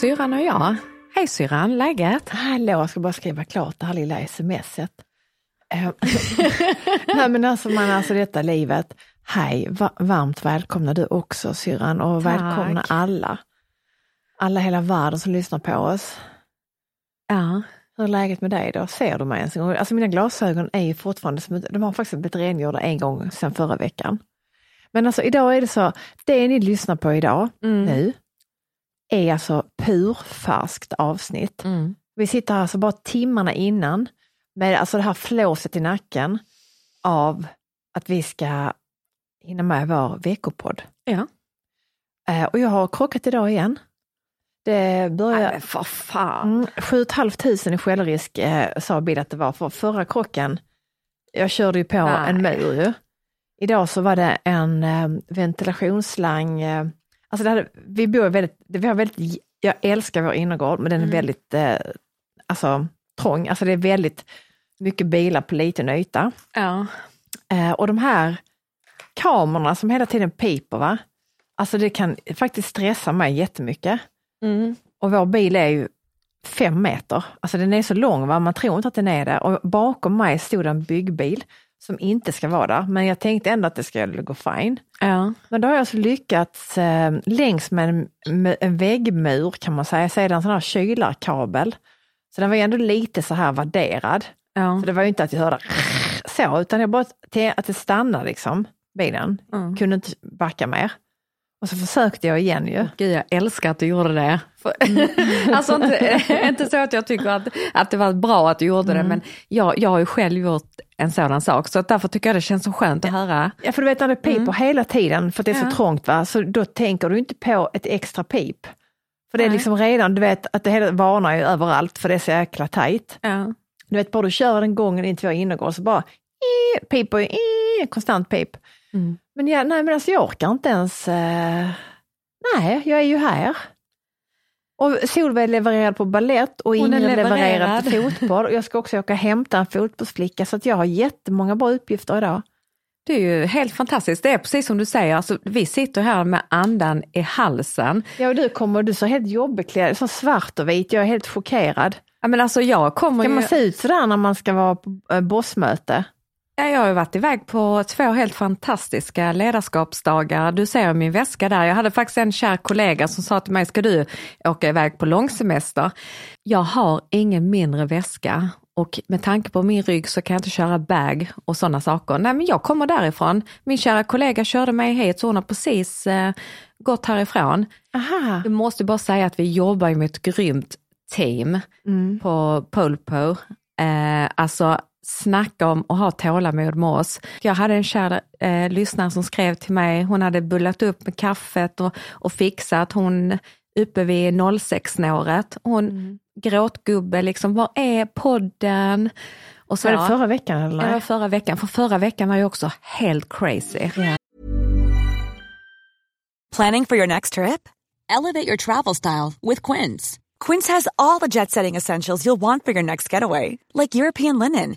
syrran och jag. Hej syrran, läget? Hallå, jag ska bara skriva klart det här lilla smset. Eh, Nej men alltså, man, alltså detta livet. Hej, va varmt välkomna du också syrran och Tack. välkomna alla. Alla hela världen som lyssnar på oss. Ja. Hur är läget med dig då? Ser du mig ens en gång? Alltså mina glasögon är ju fortfarande, som, de har faktiskt blivit rengjorda en gång sedan förra veckan. Men alltså idag är det så, det ni lyssnar på idag, Mm. nu, är alltså purfärskt avsnitt. Mm. Vi sitter alltså bara timmarna innan med alltså det här flåset i nacken av att vi ska hinna med vår veckopodd. Ja. Eh, och jag har krockat idag igen. Det börjar... Nej, för fan. Mm, 7 500 i självrisk eh, sa Bill att det var för förra krocken. Jag körde ju på Nej. en mur ju. Idag så var det en eh, ventilationsslang. Eh, alltså hade, vi bor väldigt, vi har väldigt, jag älskar vår innergård men den är Mm. väldigt eh, alltså, trång. Alltså det är väldigt mycket bilar på liten yta. Ja. Eh, och de här kamerorna som hela tiden piper, va? alltså det kan faktiskt stressa mig jättemycket. Mm. Och vår bil är ju fem meter, alltså den är så lång, va? man tror inte att den är det. Och bakom mig stod en byggbil som inte ska vara där, men jag tänkte ändå att det skulle gå fine. Ja. Men då har jag alltså lyckats eh, längs med en, med en väggmur kan man säga, så är det en sån här kylarkabel. Så den var ju ändå lite så här värderad. Ja. Så det var ju inte att jag hörde så, utan jag bara att det stannade liksom, bilen. Mm. Kunde inte backa mer. Och så försökte jag igen ju. Gud, jag älskar att du gjorde det. För, alltså inte, inte så att jag tycker att, att det var bra att du gjorde det, men jag, jag har ju själv gjort en sådan sak, så därför tycker jag det känns så skönt att höra. Ja, för du vet när det piper hela tiden för att det är Mm. Ja. så trångt, va? så då tänker du inte på ett extra pip. För det är Nej. liksom redan, du vet att det hela varnar ju överallt för det är så jäkla tajt. Ja. Du vet bara du kör den gången in till vår innergård så bara piper ju, konstant pip. Mm. Men ja, nej men alltså jag orkar inte ens, eh, nej jag är ju här. Och Solveig levererad på ballett och Ingrid levererad på levererad. fotboll. Och jag ska också åka och hämta en fotbollsflicka så att jag har jättemånga bra uppgifter idag. Det är ju helt fantastiskt. Det är precis som du säger, alltså, vi sitter här med andan i halsen. Ja och du kommer, du ser helt jobbeklädd, så svart och vit, jag är helt chockerad. Ja, men alltså jag kommer Ska ju... man se ut sådär när man ska vara på eh, bossmöte? Ja, jag har varit iväg på två helt fantastiska ledarskapsdagar. Du ser min väska där. Jag hade faktiskt en kär kollega som sa till mig, ska du åka iväg på långsemester? Jag har ingen mindre väska och med tanke på min rygg så kan jag inte köra bag och sådana saker. Nej, men jag kommer därifrån. Min kära kollega körde mig hit så hon har precis eh, gått härifrån. Aha. Jag måste bara säga att vi jobbar med ett grymt team Mm. på Polpo. Eh, alltså snacka om att ha tålamod med oss. Jag hade en kär eh, lyssnare som skrev till mig, hon hade bullat upp med kaffet och, och fixat, hon uppe vid 06-snåret. Hon Mm. gråtgubbe, liksom, var är podden? Och så, Var det förra veckan eller? Ja, det var förra veckan, för förra veckan var ju också helt crazy. Planning for your next trip? Elevate your travel style with Quince. Quince has all the jet setting essentials you'll want for your next getaway, like European linen,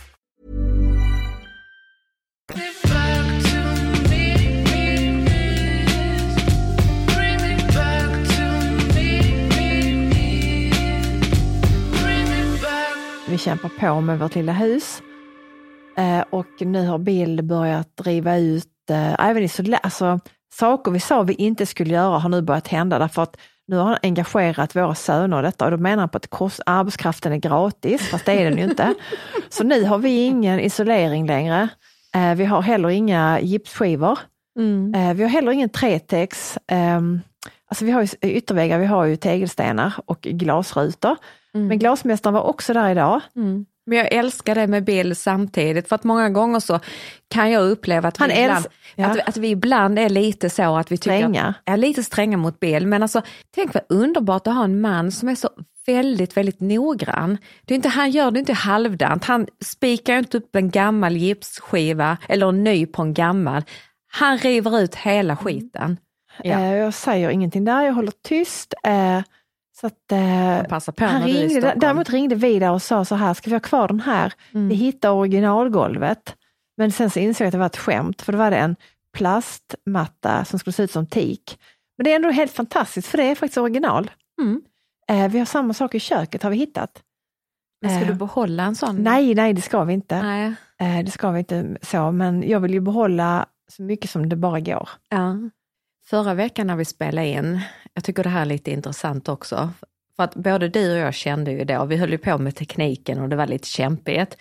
Kämpar på med vårt lilla hus. Eh, och nu har Bill börjat driva ut eh, även isolera, alltså saker vi sa vi inte skulle göra har nu börjat hända därför att nu har han engagerat våra söner i detta och då menar han på att kost, arbetskraften är gratis, fast det är den ju inte. Så nu har vi ingen isolering längre. Eh, vi har heller inga gipsskivor. Mm. Vi har heller ingen tretex. Eh, alltså vi har ju ytterväggar, vi har ju tegelstenar och glasrutor. Mm. Men glasmästaren var också där idag. Mm. Men jag älskar det med Bill samtidigt för att många gånger så kan jag uppleva att vi, Han ibland, ja. att, att vi ibland är lite så att vi tycker, Stränga. är lite stränga mot Bill. Men alltså tänk vad underbart att ha en man som är så väldigt, väldigt noggrann. Det är inte, han gör det inte halvdant, han spikar inte upp en gammal gipsskiva eller en ny på en gammal. Han river ut hela skiten. Ja. Eh, jag säger ingenting där, jag håller tyst. Eh, så att, eh, han ringde, däremot ringde vi där och sa så här, ska vi ha kvar den här? Mm. Vi hittade originalgolvet. Men sen så insåg jag att det var ett skämt, för det var det en plastmatta som skulle se ut som teak. Men det är ändå helt fantastiskt, för det är faktiskt original. Mm. Eh, vi har samma sak i köket, har vi hittat. Men ska eh, du behålla en sån? Nej, nej, det ska vi inte. Nej. Eh, det ska vi inte så, men jag vill ju behålla så mycket som det bara går. Ja. Förra veckan när vi spelade in, jag tycker det här är lite intressant också, för att både du och jag kände ju då, vi höll ju på med tekniken och det var lite kämpigt.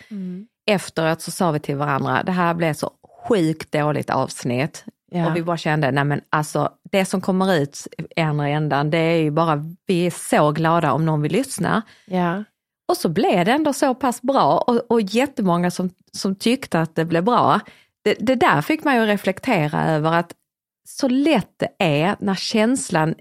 Efteråt så sa vi till varandra, det här blev så sjukt dåligt avsnitt. Ja. Och vi bara kände, nej men alltså det som kommer ut i andra ändan, det är ju bara, vi är så glada om någon vill lyssna. Ja. Och så blev det ändå så pass bra och, och jättemånga som, som tyckte att det blev bra. Det, det där fick man ju reflektera över att så lätt det är när känslan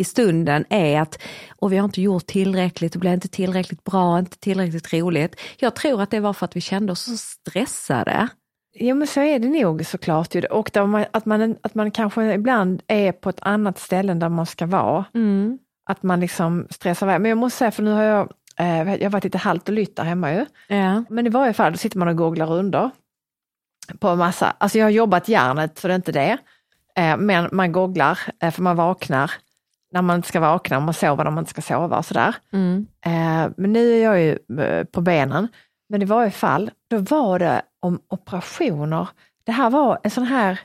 i stunden är att och vi har inte gjort tillräckligt, det blev inte tillräckligt bra, inte tillräckligt roligt. Jag tror att det var för att vi kände oss så stressade. Jo men så är det nog såklart. Och man, att, man, att man kanske ibland är på ett annat ställe än där man ska vara. Att man liksom stressar iväg. Men jag måste säga, för nu har jag, eh, jag har varit lite halt och lytt där hemma ju. Ja. Men i varje fall, då sitter man och googlar runder på massa, alltså jag har jobbat järnet så det är inte det. Eh, men man googlar, eh, för man vaknar när man ska vakna, man sover när man inte ska sova och sådär. Mm. Eh, men nu är jag ju eh, på benen. Men i varje fall, då var det om operationer. Det här var en sån här,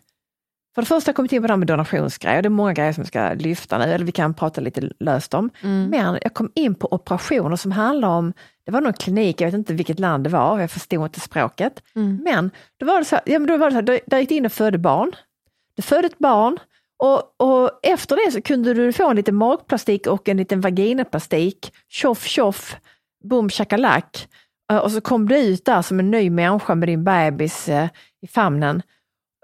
för det första har jag kommit in på det här med donationsgrejer, det är många grejer som jag ska lyfta nu, eller vi kan prata lite löst om. Mm. Men jag kom in på operationer som handlar om, det var någon klinik, jag vet inte vilket land det var, jag förstod inte språket. Mm. Men då var det så, ja, men då var det så här, där- gick du in och födde barn. Du födde ett barn och, och efter det så kunde du få en liten magplastik och en liten vaginaplastik. Tjoff tjoff, boom shakalak. Eh, Och så kom du ut där som en ny människa med din bebis eh, i famnen.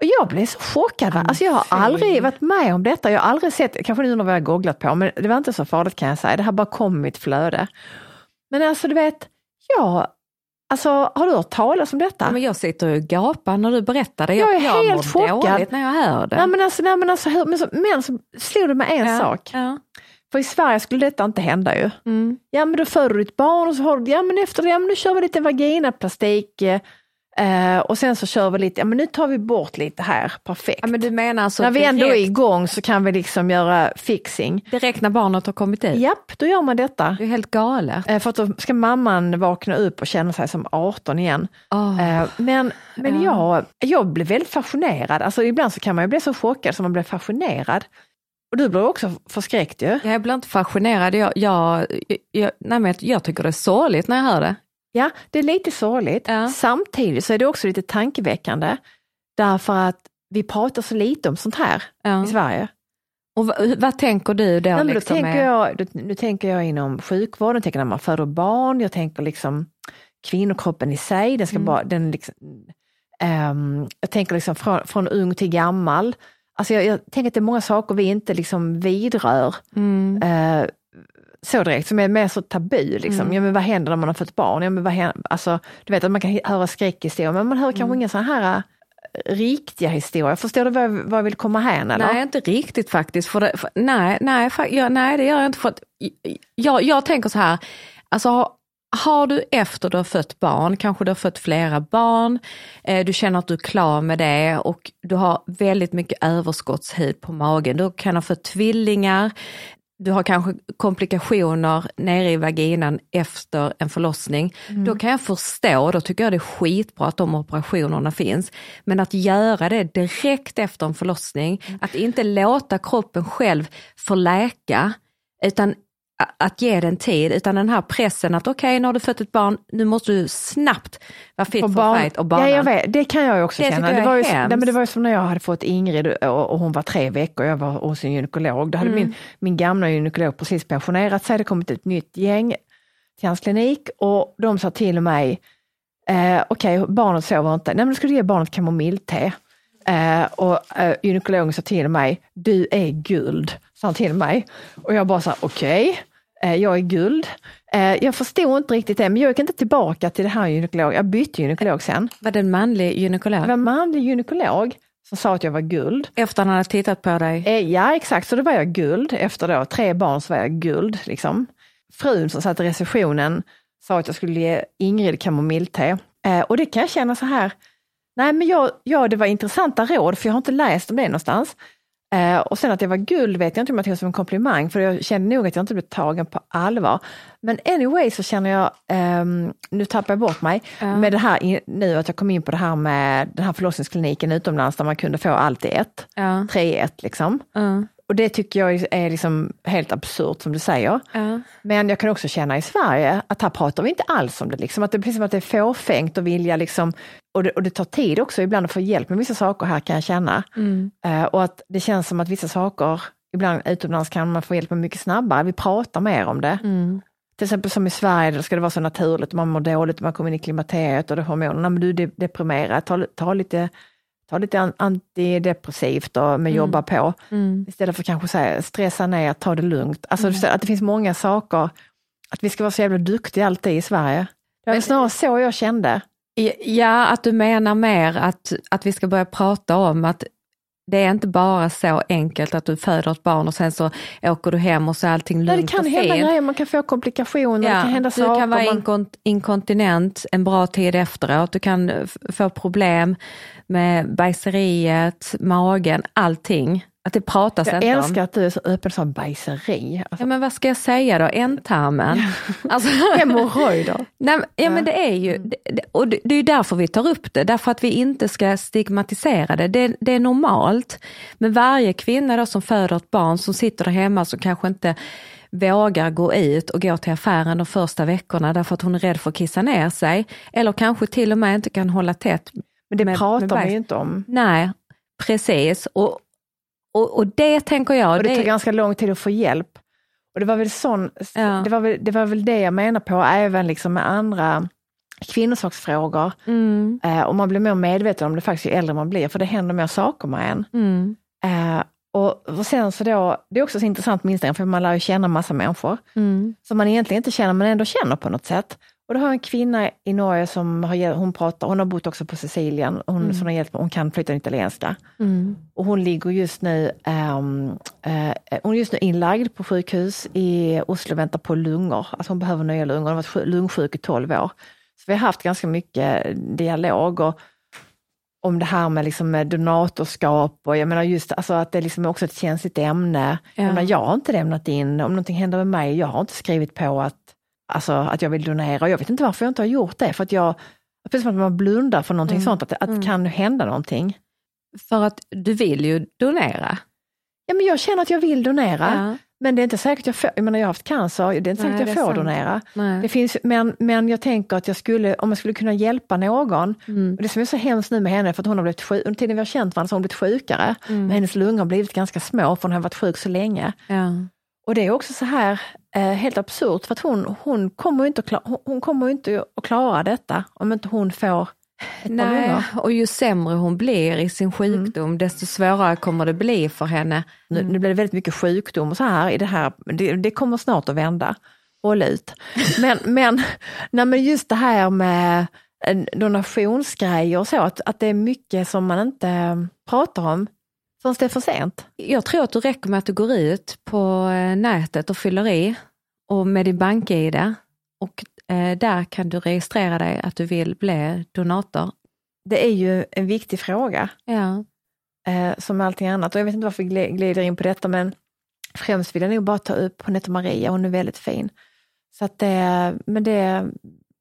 Och jag blev så chockad. Va? Alltså jag har aldrig varit med om detta. Jag har aldrig sett, kanske nu när vi har googlat på, men det var inte så farligt kan jag säga. Det här bara kom i mitt flöde. Men alltså du vet, ja, alltså har du hört talas om detta? Ja, men jag sitter och gapar när du berättar det. Jag är jag helt chockad. när jag hör det. Nej men alltså, nej, men, alltså men, så, men så slog det mig en ja. sak. Ja. För i Sverige skulle detta inte hända ju. Mm. Ja men då föder du ditt barn och så har du, ja men efter det, ja men nu kör vi lite vaginaplastik. Eh, och sen så kör vi lite, ja men nu tar vi bort lite här, perfekt. Ja, men du menar alltså när vi ändå är direkt, igång så kan vi liksom göra fixing. direkt när barnet har kommit ut? Japp, då gör man detta. Det är helt galet. Eh, för att då ska mamman vakna upp och känna sig som 18 igen. Åh. Eh, men men jag, jag blev väldigt fascinerad, alltså ibland så kan man ju bli så chockad som man blir fascinerad. Och du blir också förskräckt ju. Jag blir inte fascinerad. Jag, jag, jag, nej men jag tycker det är sorgligt när jag hör det. Ja, det är lite sorgligt. Ja. Samtidigt så är det också lite tankeväckande. Därför att vi pratar så lite om sånt här Ja. i Sverige. Och vad, vad tänker du då? Nej, men då liksom tänker med- jag, då, nu tänker jag inom sjukvården, jag tänker när man föder barn, jag tänker liksom kvinnokroppen i sig, den ska Mm. bara, den liksom, ehm, jag tänker liksom från, från ung till gammal. Alltså jag, jag tänker att det är många saker vi inte liksom vidrör Mm. eh, så direkt, som är mer så tabu. Liksom. Mm. Ja, men vad händer när man har fått barn? Ja, men vad händer? Alltså, du vet att man kan höra skräckhistorier, men man hör kanske Mm. inga sådana här eh, riktiga historier. Förstår du vad, jag- vad jag vill komma här? Eller? Nej, inte riktigt faktiskt. För det, för, nej, nej, fa- ja, nej, det gör jag inte. För att, jag, jag tänker så här, alltså har, har du efter du har fött barn, kanske du har fött flera barn, eh, du känner att du är klar med det och du har väldigt mycket överskottshud på magen, du kan ha fött tvillingar. Du har kanske komplikationer nere i vaginan efter en förlossning, Mm. då kan jag förstå, då tycker jag det är skitbra att de operationerna finns. Men att göra det direkt efter en förlossning, Mm. att inte låta kroppen själv förläka, utan a- att ge den tid, utan den här pressen att okej, nu har du fött ett barn, nu måste du snabbt vara fit for barn- fight och barnen. Ja, jag vet. Det kan jag också Det känna. jag det, var ju, nej, men det var ju som när jag hade fått Ingrid och, hon var tre veckor, jag var hos en gynekolog. Då hade Mm. min, min gamla gynekolog precis pensionerat sig, det kommit ett nytt gäng till hans klinik och de sa till mig, eh, okej, barnet sover inte, nej men då ska du ge barnet kamomillte. Eh, och eh, gynekologen sa till mig, du är guld, sa han till mig. Och jag bara sa, okej, eh, jag är guld. Eh, jag förstod inte riktigt det, men jag gick inte tillbaka till det här gynekolog, jag bytte gynekolog sen. Var det en manlig Det gynekolog? var en manlig gynekolog som sa att jag var guld. Efter han hade tittat på dig? Eh, ja exakt, så då var jag guld. Efter då tre barn så var jag guld. Liksom. Frun som satt i receptionen sa att jag skulle ge Ingrid kamomillte. Eh, och det kan jag känna så här, nej men jag, ja, det var intressanta råd för jag har inte läst om det någonstans. Eh, och sen att jag var guld vet jag inte om jag tog som en komplimang för jag kände nog att jag inte blev tagen på allvar. Men anyway så känner jag, ehm, nu tappar jag bort mig, med det här nu att jag kom in på det här med den här förlossningskliniken utomlands där man kunde få allt i ett, Ja. tre i ett liksom. Ja. Och det tycker jag är liksom helt absurt som du säger. Ja. Men jag kan också känna i Sverige att här pratar vi inte alls om det. Liksom. Att det är precis som att det är fåfängt att vilja liksom, och det, och det tar tid också ibland att få hjälp med vissa saker här kan jag känna. Eh, och att det känns som att vissa saker, ibland utomlands kan man få hjälp med mycket snabbare. Vi pratar mer om det. Till exempel som i Sverige, då ska det vara så naturligt, man mår dåligt, man kommer in i klimakteriet och det hormonerna, men du är de- deprimerad, ta, ta lite Ta lite an- antidepressivt och med jobba på. Istället för kanske säga stressa ner, ta det lugnt. Alltså så att det finns många saker, att vi ska vara så jävla duktiga alltid i Sverige. Det var snarare så jag kände. Ja, att du menar mer att, att vi ska börja prata om att det är inte bara så enkelt att du föder ett barn och sen så åker du hem och så är allting lugnt det kan och hända fint. grejer, man kan få komplikationer, det kan hända du saker. kan vara man- inkont- inkontinent en bra tid efteråt, du kan få problem med bajseriet, magen, allting. Att det pratas jag inte älskar om. att du är så öppen sa bajseri. Alltså, Ja men vad ska jag säga då, ändtarmen? Alltså, Hemorrojder. Nej, men- ja, men det är ju, det, och det, är därför vi tar upp det, därför att vi inte ska stigmatisera det. det. Det är normalt. Men varje kvinna då som föder ett barn som sitter där hemma som kanske inte vågar gå ut och gå till affären de första veckorna därför att hon är rädd för att kissa ner sig. Eller kanske till och med inte kan hålla tätt. Men det med- pratar vi ju inte om. Nej, precis. Och, och, och det tänker jag, Och det tar det, ganska lång tid att få hjälp. Och det var väl sån, Ja. det, var väl, det var väl det jag menar på, även liksom med andra kvinnosaksfrågor. mm, Eh, och man blir mer medveten om det faktiskt ju äldre man blir, för det händer mer saker med en. mm, Eh, och, och sen så då, det är också så intressant med Instagram, för man lär ju känna massa människor mm, som man egentligen inte känner, men ändå känner på något sätt. Och då har jag en kvinna i Norge som har, hon pratar, hon har bott också på Sicilien, hon, som har hjälpt mig, hon kan flytta italienska. mm, Och hon ligger just nu, ehm, eh, hon är just nu inlagd på sjukhus i Oslo och väntar på lungor. Alltså hon behöver nya lungor, hon har varit sjuk- lungsjuk i 12 år. Så vi har haft ganska mycket dialog och, om det här med, liksom donatorskap och jag menar just alltså att det liksom är också ett känsligt ämne. Ja. Jag, menar, jag har inte lämnat in, om någonting händer med mig, jag har inte skrivit på att, alltså, att jag vill donera. Jag vet inte varför jag inte har gjort det, för att jag, precis som att man blundar för någonting sånt, att, att det kan hända någonting. för att du vill ju donera. Ja, men jag känner att jag vill donera, Ja. men det är inte säkert jag får, jag menar jag har haft cancer, det är inte säkert jag får sant. donera. Nej. Det finns, men, men jag tänker att jag skulle, om jag skulle kunna hjälpa någon, Mm. och det som är så hemskt nu med henne, för att hon har blivit sjuk, under tiden vi har känt varandra så har hon blivit sjukare, Mm. men hennes lungor har blivit ganska små för hon har varit sjuk så länge. Ja. Och det är också så här eh, helt absurt, för att hon, hon kommer ju inte, att klara, hon, hon kommer inte att klara detta om inte hon får ett par Nej, lungor. och ju sämre hon blir i sin sjukdom, desto svårare kommer det bli för henne. Nu, nu blir det väldigt mycket sjukdom och så här i det här, det, det kommer snart att vända. Håll ut. Men, men, nej, men just det här med en donationsgrejer och så, att, att det är mycket som man inte eh, pratar om förrän det är för sent. Jag tror att det räcker med att du går ut på eh, nätet och fyller i och med din bank-id och eh, där kan du registrera dig att du vill bli donator. Det är ju en viktig fråga, Ja. eh, som allting annat. Och jag vet inte varför gl- glider in på detta, men främst vill jag nog bara ta upp, hon heter Maria, hon är väldigt fin. Så att det, men det,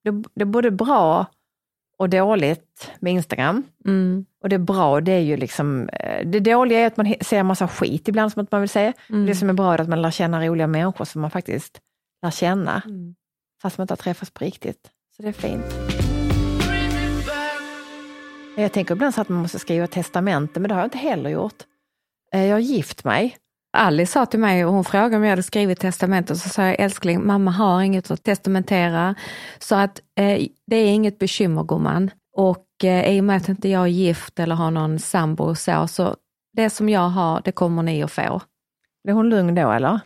det, det är både bra och dåligt med Instagram. Mm. Och det är bra, det är ju liksom, eh, det dåliga är att man ser massa skit ibland som att man vill se. Mm. Det som är bra är att man lär känna roliga människor som man faktiskt lär känna, Mm. fast man inte har träffats på riktigt. Så det är fint. Jag tänker ibland så att man måste skriva testamente, men det har jag inte heller gjort. Eh, Jag har gift mig. Alice sa till mig, och hon frågade om jag hade skrivit testamentet, så sa jag älskling, mamma har inget att testamentera, så att eh, det är inget bekymmer gumman. Och eh, i och med att inte jag är gift eller har någon sambo och så, så det som jag har, det kommer ni att få. Är hon lugn då eller?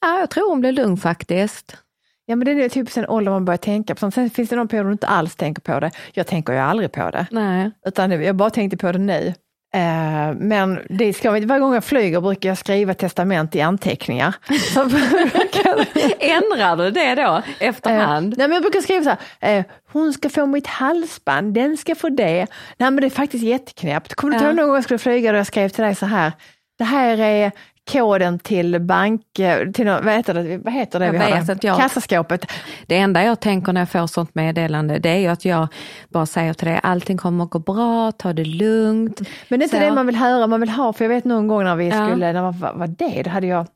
Ja, jag tror hon blir lugn faktiskt. Ja men det är typ sen ålder man börjar tänka på sånt. Sen finns det någon period du inte alls tänker på det. Jag tänker ju aldrig på det. Nej. Utan jag bara tänkte på det nu. Eh, men det ska, varje gång jag flyger brukar jag skriva testament i anteckningar. Ändrar du det då efterhand? Eh, nej men jag brukar skriva så här, eh, hon ska få mitt halsband, den ska få det. Nej men det är faktiskt jätteknäppt. Kommer du ihåg någon gång jag skulle flyga och jag skrev till dig så här, det här är koden till bank, eh, till vad heter det, vad heter det Jag vi har? inte, jag- Kassaskåpet. Det enda jag tänker när jag får sånt meddelande, det är ju att jag bara säger till dig, allting kommer att gå bra, ta det lugnt. Men det är inte Så. det man vill höra, man vill ha, för jag vet någon gång när vi Ja. skulle, när, vad var det, då hade jag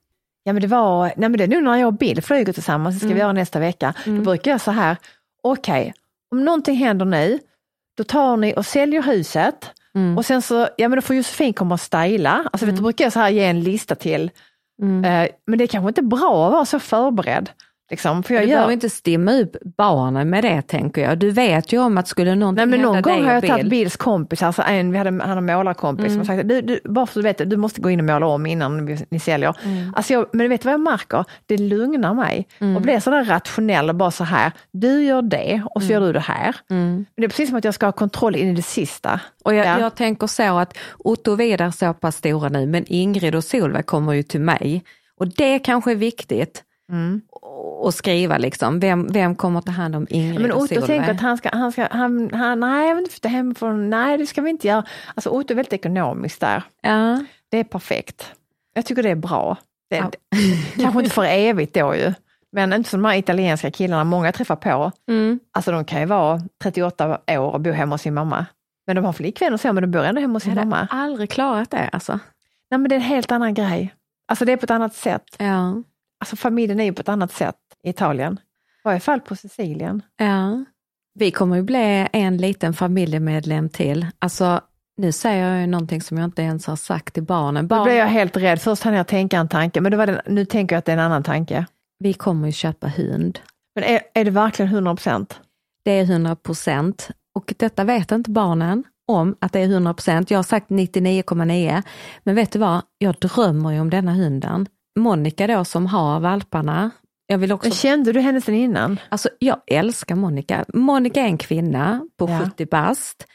Ja men det var, nej men det är nu när jag och Bill flyger tillsammans, det ska vi göra nästa vecka. Då brukar jag så här, okej, om någonting händer nu, då tar ni och säljer huset Mm. och sen så, ja men då får Josefin komma och styla. Alltså vet, du, då brukar jag så här ge en lista till. Mm. Eh, men det är kanske inte bra att vara så förberedd. Liksom, för jag Du gör, behöver inte stimma upp barnen med det tänker jag. Du vet ju om att skulle någonting Nej men någon gång har jag tagit Bill- Bills kompis, alltså en, vi hade, han har en målarkompis som har sagt du, du, bara så du vet, du måste gå in och måla om innan ni säljer. Alltså jag, men vet du vad jag märker? Det lugnar mig och blir sådär rationell och bara så här, du gör det och så gör du det här. Men det är precis som att jag ska ha kontroll in i det sista. Och jag, Ja. jag tänker så att Otto och Vidar är så pass stora nu, men Ingrid och Solveig kommer ju till mig. Och det kanske är viktigt Mm. Att skriva liksom. Vem, vem kommer ta hand om Ingrid Men och Otto tänker att han ska, han ska, han, han, nej jag vill inte flytta hemifrån, nej det ska vi inte göra. Alltså Otto är väldigt ekonomisk där. Ja. Det är perfekt. Jag tycker det är bra. Det, Ja. Kanske inte för evigt då ju. Men inte som de här italienska killarna många träffar på. Mm. Alltså de kan ju vara 38 år och bo hemma hos sin mamma. Men de har flickvän och så, men de bor ändå hemma hos sin Jag hade mamma. aldrig klarat det alltså. Nej men det är en helt annan grej. Alltså det är på ett annat sätt. Ja. Alltså familjen är ju på ett annat sätt Italien. I varje fall på Sicilien. ja. Vi kommer ju bli en liten familjemedlem till. Alltså, nu säger jag ju någonting som jag inte ens har sagt till barnen. Barn, blev jag helt rädd. Först hann jag tänka en tanke, men den, nu tänker jag att det är en annan tanke. Vi kommer ju köpa hund. Men är, är det verkligen 100 procent? Det är 100 procent och detta vet inte barnen om att det är 100 procent. Jag har sagt 99,9 men vet du vad, jag drömmer ju om denna hunden. Monica då som har valparna. Jag vill också, kände du henne sen innan? alltså jag älskar Monica. Monica är en kvinna på Ja. 70 bast.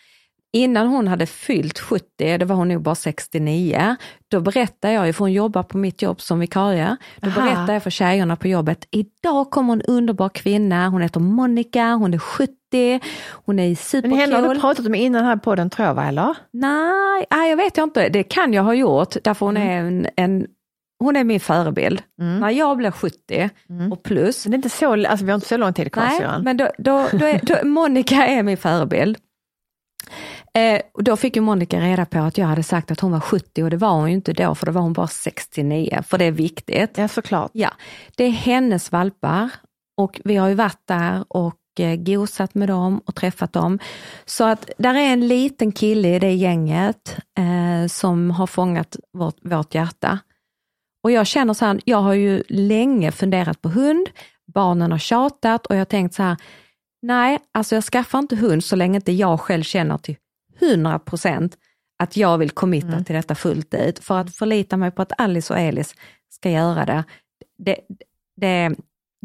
Innan hon hade fyllt 70, det var hon nog bara 69, då berättade jag, för hon jobbar på mitt jobb som vikarie, då Aha. berättade jag för tjejerna på jobbet, idag kommer en underbar kvinna, hon heter Monica, hon är 70, hon är Men henne har du pratat om innan här på den tror jag, eller? Nej, nej, jag vet jag inte, det kan jag ha gjort, därför hon är en, en hon är min förebild. När jag blir 70 och plus, Men det är inte så, alltså vi har inte så lång tid kvar Nej, men då, då, då är, då, Monica är min förebild. Eh, och då fick ju Monica reda på att jag hade sagt att hon var 70 och det var hon ju inte då för då var hon bara 69, för det är viktigt. Ja såklart. Ja, det är hennes valpar och vi har ju varit där och eh, gosat med dem och träffat dem. Så att där är en liten kille i det gänget eh, som har fångat vårt, vårt hjärta. Och jag känner så här, jag har ju länge funderat på hund, barnen har tjatat och jag har tänkt så här, nej, alltså jag skaffar inte hund så länge inte jag själv känner till 100 procent att jag vill committa till detta fullt ut. För att förlita mig på att Alice och Elis ska göra det, det, det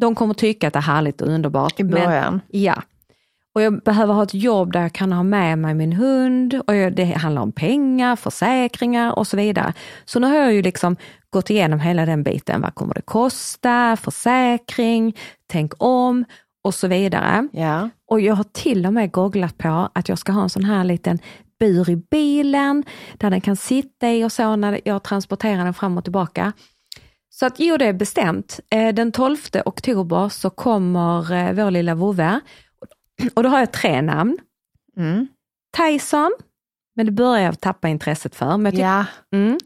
de kommer tycka att det är härligt och underbart. I början. Men, ja. Och jag behöver ha ett jobb där jag kan ha med mig min hund och jag, det handlar om pengar, försäkringar och så vidare. Så nu har jag ju liksom gått igenom hela den biten. Vad kommer det kosta? Försäkring, tänk om och så vidare. Ja. Och jag har till och med googlat på att jag ska ha en sån här liten bur i bilen där den kan sitta i och så när jag transporterar den fram och tillbaka. Så att jo, det är bestämt. Eh, Den 12 oktober så kommer eh, vår lilla vovve. Och då har jag tre namn. Mm. Tyson, men det börjar jag tappa intresset för. Men Ja, mm.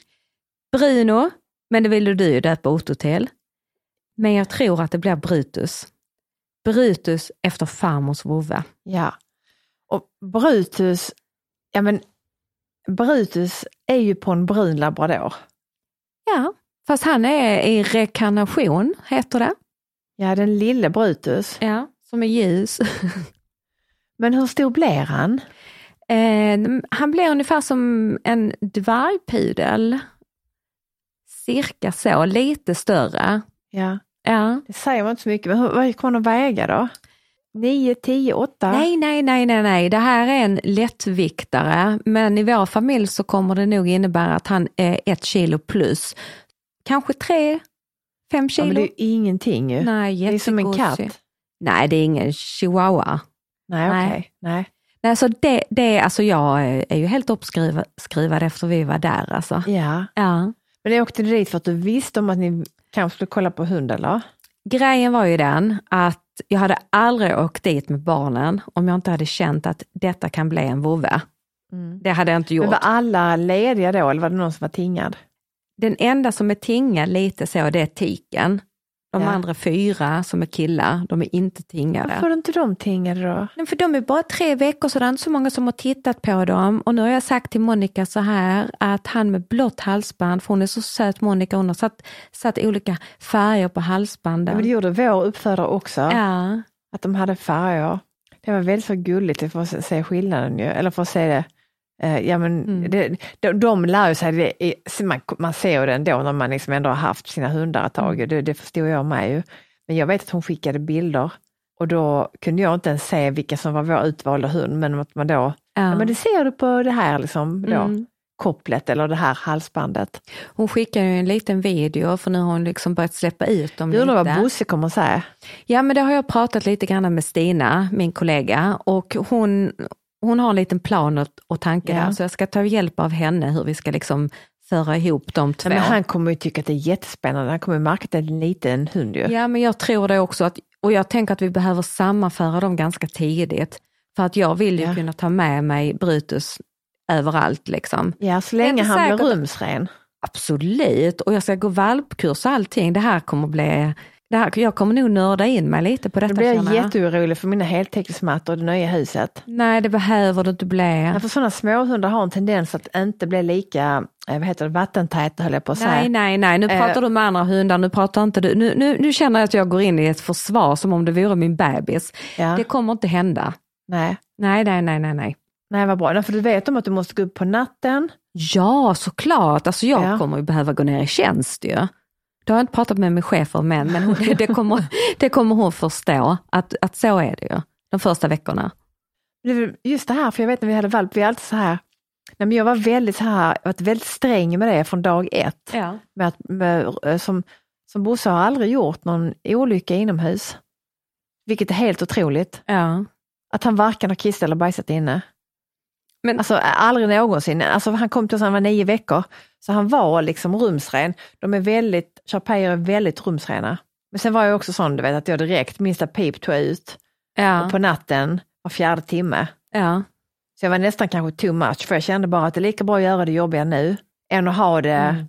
Bruno, men det ville du ju döpa Otto till. Men jag tror att det blir Brutus. Brutus efter farmors vovve. ja. Och Brutus, ja men Brutus är ju på en brun labrador. Ja, fast han är i rekarnation, heter det. Ja, den lille Brutus. Ja, som är ljus. Men hur stor blir han? Eh, han blir ungefär som en dvärgpudel. Cirka så, lite större. Ja, Ja. det säger man inte så mycket, men hur, vad kommer han att väga då? 9, 10, 8? Nej, nej, nej, nej, nej. Det här är en lättviktare, men i vår familj så kommer det nog innebära att han är ett kilo plus. Kanske tre, fem Ja, kilo. men det är ju ingenting ju. nej, det är som en katt. Nej, det är ingen chihuahua. Nej, okej. Nej. Nej. Nej, så det, det, alltså jag är ju helt uppskrivad efter vi var där alltså. Ja, Ja. men ni åkte dit för att du visste om att ni kanske skulle kolla på hund eller? Grejen var ju den att jag hade aldrig åkt dit med barnen om jag inte hade känt att detta kan bli en vovve. Det hade jag inte gjort. Men var alla lediga då eller var det någon som var tingad? Den enda som är tingad lite så, det är tiken. De Ja. andra fyra som är killar, de är inte tingade. Varför är inte de tingade då? Nej, för de är bara tre veckor så det är inte så många som har tittat på dem. Och nu har jag sagt till Monica så här att han med blått halsband, för hon är så söt Monica, hon har satt, satt olika färger på Ja, halsbanden. men det gjorde vår uppfödare också, ja. att de hade färger. Det var väldigt så gulligt för att se skillnaden ju, eller för att se det. Eh, Ja, men Mm. det, de, de lär sig det, i- man, man ser det ändå när man liksom ändå har haft sina hundar ett tag, Mm. det, det förstod jag med ju. Men jag vet att hon skickade bilder och då kunde jag inte ens se vilka som var vår utvalda hund, men att man då, ja. Ja. men det ser du på det här liksom, då, Mm. kopplet eller det här halsbandet. Hon skickar ju en liten video för nu har hon liksom börjat släppa ut dem Du undrar lite. vad Bosse kommer säga? Ja men det har jag pratat lite grann med Stina, min kollega, och hon, hon har en liten plan och, och tanke Ja. där, så jag ska ta hjälp av henne hur vi ska liksom föra ihop de två. Nej, men han kommer ju tycka att det är jättespännande, han kommer märka att det är en liten hund ju. Ja men jag tror det också, att, och jag tänker att vi behöver sammanföra dem ganska tidigt. För att jag vill ju Ja. kunna ta med mig Brutus överallt liksom. Ja, så länge han blir säkert- rumsren. Absolut, och jag ska gå valpkurs och allting. Det här kommer bli, det här, jag kommer nog nörda in mig lite på detta blir jag jätteorolig för mina heltäckningsmattor och det nya huset. Nej det behöver du inte bli. Ja, för sådana småhundar har en tendens att inte bli lika, eh, vad heter det, vattentäta höll jag på att säga. Nej, nej, nej, nu Eh. pratar du med andra hundar, nu pratar inte du. Nu, nu, nu känner jag att jag går in i ett försvar som om det vore min bebis. Ja. Det kommer inte hända. Nej. Nej, nej, nej, nej, nej. nej, vad bra. För du vet om att du måste gå upp på natten. Ja, såklart. Alltså jag Ja. kommer ju behöva gå ner i tjänst ju. Det har jag inte pratat med min chef om än, men det, kommer, det kommer hon förstå, att, att så är det ju. De första veckorna. Just det här, för jag vet när vi hade valp, vi är alltid så här, nej, men jag var väldigt så här, jag var väldigt sträng med det från dag ett. Ja. Med att, med, eh, som, som Bosse har aldrig gjort någon olycka inomhus. Vilket är helt otroligt. ja. Att han varken har kissat eller bajsat inne. Men- Alltså aldrig någonsin. Alltså, han kom till oss när han var nio veckor, så han var liksom rumsren. De är väldigt, Sharpeier är väldigt rumsrena. Men sen var jag också sån, du vet, att jag direkt, minsta pip tog jag ut. Ja. Och på natten, var fjärde timme. ja. Så jag var nästan kanske too much, för jag kände bara att det är lika bra att göra det jobbiga nu, än att ha det, Mm.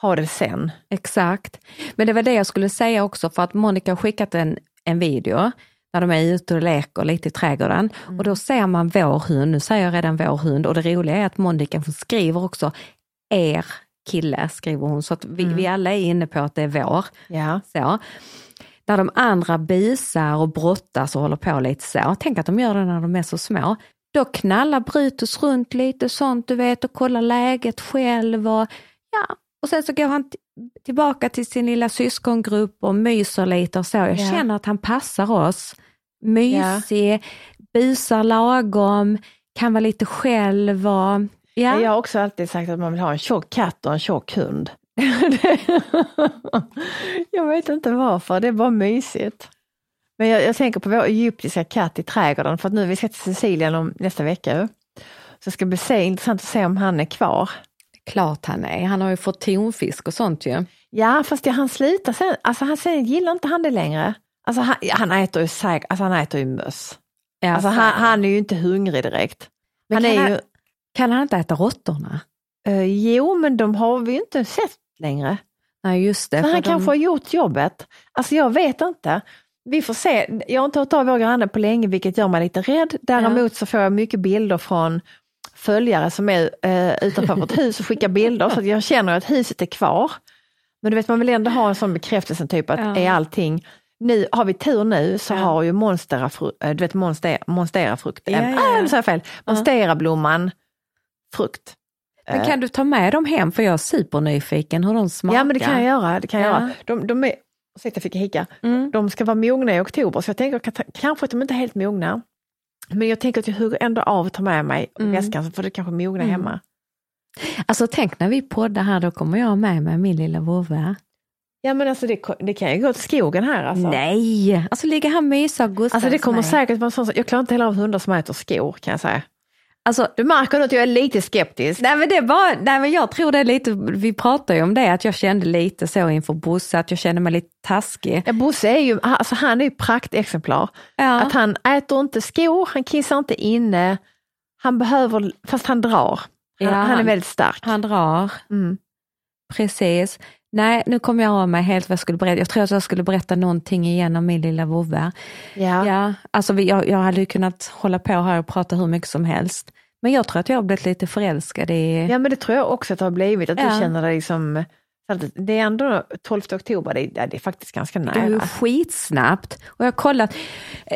ha det sen. Exakt. Men det var det jag skulle säga också för att Monica har skickat en, en video när de är ute och leker lite i trädgården och då ser man vår hund, nu säger jag redan vår hund och det roliga är att Monica skriver också er kille skriver hon så att vi, vi alla är inne på att det är vår. Ja. Så. När de andra bisar och brottas och håller på lite så, tänk att de gör det när de är så små. Då knallar Brutus runt lite sånt du vet och kollar läget själv och ja, och sen så går han tillbaka till sin lilla syskongrupp och myser lite och så. Jag Ja. känner att han passar oss. Mysig, busar lagom, kan vara lite själv och ja. Jag har också alltid sagt att man vill ha en tjock katt och en tjock hund. jag vet inte varför, det är bara mysigt. Men jag, jag tänker på vår egyptiska katt i trädgården, för att nu vi ska till Sicilien om nästa vecka. Så det ska bli se, intressant att se om han är kvar. Klart han är. Han har ju fått tonfisk och sånt ju. Ja, fast det, han slutar sen, alltså han sen gillar inte han det längre. Alltså han, han äter ju säkert, alltså han äter ju möss. Ja, Alltså han, han är ju inte hungrig direkt. Men han är han, ju, kan han inte äta råttorna? eh, jo men de har vi ju inte sett längre. Nej just det. Så för han de- kanske har gjort jobbet. Alltså jag vet inte. Vi får se. Jag har inte hört av vår granne på länge vilket gör mig lite rädd. Däremot så får jag mycket bilder från följare som är eh, utanför vårt hus och skickar bilder så att jag känner att huset är kvar. Men du vet man vill ändå ha en sån bekräftelse typ att Ja. är allting nu, har vi tur nu så Ja. har ju monstera, äh, du vet monster, monsterafrukt, Ja, ja, ja. äh, nu sa jag fel, monsterablomman frukt. Men Eh, kan du ta med dem hem för jag är supernyfiken hur de smakar. Ja men det kan jag göra. Det kan jag Ja. göra. De, de är, ursäkta jag fick hicka, Mm. de ska vara mogna i oktober så jag tänker ka- kanske att de inte är helt mogna. Men jag tänker att jag hugger ändå av att ta med mig Mm. väskan så får det kanske mogna Mm. hemma. Alltså tänk när vi poddar här, då kommer jag med med min lilla vovve. Ja men alltså det, det kan ju gå till skogen här alltså. Nej, alltså ligger han mysa och Alltså det kommer mig. säkert vara sånt, jag klarar inte heller av hundar som äter skor kan jag säga. Alltså, Du märker att jag är lite skeptisk. nej men det är bara, nej men jag tror det är lite, vi pratar ju om det, att jag kände lite så inför Bosse, att jag kände mig lite taskig. Ja, Bosse är ju, alltså han är ju praktexemplar. Ja, Att han äter inte skor, han kissar inte inne, han behöver, fast han drar. Han, Ja, han är han- väldigt stark. han drar, Mm. precis. Nej, nu kom jag av mig helt vad jag skulle berätta. Jag tror att jag skulle berätta någonting igen om min lilla vovve. Ja. Ja, alltså vi, jag, jag hade ju kunnat hålla på här och prata hur mycket som helst. Men jag tror att jag har blivit lite förälskad i... Ja men det tror jag också att det har blivit, att Ja. du känner dig som det är ändå 12 oktober, det är, det är faktiskt ganska Det är nära. skitsnabbt. Och jag kollat,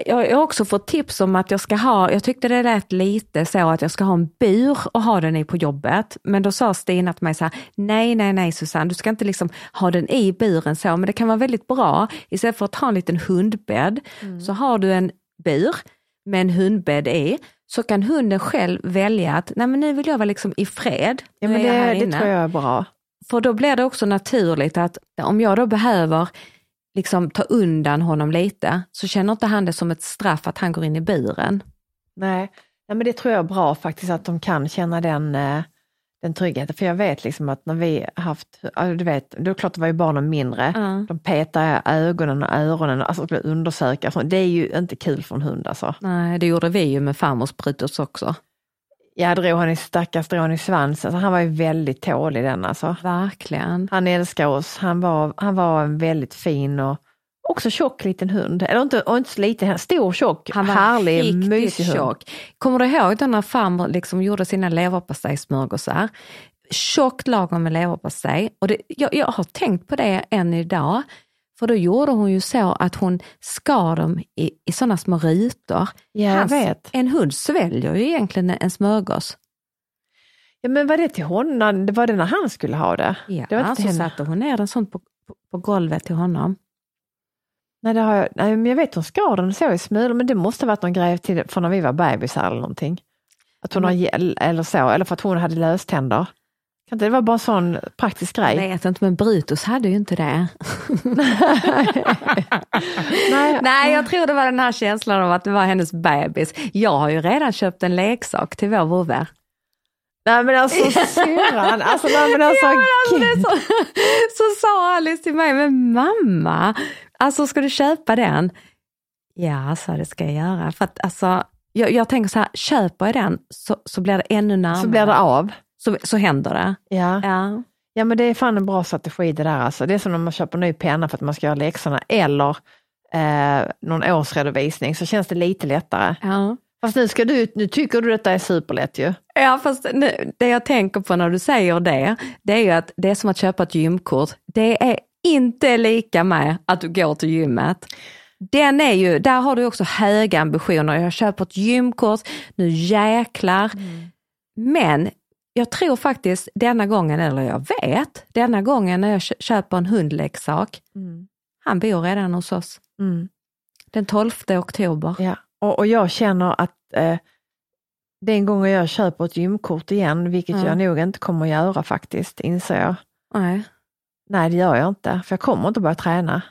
jag har också fått tips om att jag ska ha, jag tyckte det lät lite så att jag ska ha en bur och ha den i på jobbet. Men då sa Stina till mig så här, nej, nej, nej Susanne, du ska inte liksom ha den i buren så, men det kan vara väldigt bra. Istället för att ha en liten hundbädd, så har du en bur med en hundbädd i, så kan hunden själv välja att, nej men nu vill jag vara liksom i fred. Ja, men det, det tror jag är bra. För då blir det också naturligt att om jag då behöver liksom ta undan honom lite, så känner inte han det som ett straff att han går in i buren. Nej, Nej men det tror jag är bra faktiskt att de kan känna den, eh, den tryggheten. För jag vet liksom att när vi haft, du vet, då klart det var ju barnen mindre. Ja. De petar ögonen och öronen, alltså skulle undersöka. Det är ju inte kul för en hund alltså. Nej, det gjorde vi ju med farmors Brutus också. Jag drog han i stackars drog han i svansen, alltså, han var ju väldigt tålig den alltså. Verkligen. Han älskar oss, han var, han var en väldigt fin och också tjock liten hund. Eller inte, och inte så liten, stor, tjock, Han var härlig, mysig hund. tjock. Kommer du ihåg då när farmor liksom gjorde sina leverpastejsmörgåsar? Tjockt lagom med leverpastej. Och det, jag, jag har tänkt på det än idag. För då gjorde hon ju så att hon skar dem i, i sådana små rutor. Ja, Hans- vet. En hund sväljer ju egentligen en smörgås. Ja, men var det till honom? Det var det när han skulle ha det? Ja, det var inte så till henne. satte hon ner den sånt på, på, på golvet till honom. Nej, det har jag, nej, men jag vet hon skar den så i smulor, men det måste ha varit någon grej till, från när vi var bebisar eller någonting. Att hon har gel eller så, eller för att hon hade löständer. Kan inte det vara bara en sån praktisk grej? Jag vet inte, men Brutus hade ju inte det. Nej. Nej, jag tror det var den här känslan av att det var hennes bebis. Jag har ju redan köpt en leksak till vår vovve. nej men alltså syrran, alltså, nej, men alltså, Ja, men alltså, så, så sa Alice till mig, men mamma, alltså ska du köpa den? Ja, så det ska jag göra. För att alltså, jag, jag tänker så här, köper jag den så, så blir det ännu närmare. så blir det av. så, så händer det. Ja. Ja. ja, men det är fan en bra strategi det där alltså. Det är som när man köper ny penna för att man ska göra läxorna eller eh, någon årsredovisning så känns det lite lättare. Ja. Fast nu, ska du, nu tycker du detta är superlätt ju. Ja, fast nu, det jag tänker på när du säger det, det är ju att det är som att köpa ett gymkort. Det är inte lika med att du går till gymmet. Den är ju, där har du också höga ambitioner. Jag köper ett gymkort, nu jäklar. Men jag tror faktiskt denna gången, eller jag vet, denna gången när jag kö- köper en hundleksak, han bor redan hos oss. Mm. Den 12 oktober. Ja. Och, och jag känner att eh, den gången jag köper ett gymkort igen, vilket Ja. jag nog inte kommer att göra faktiskt, inser jag. Nej. Nej, det gör jag inte, för jag kommer inte börja träna.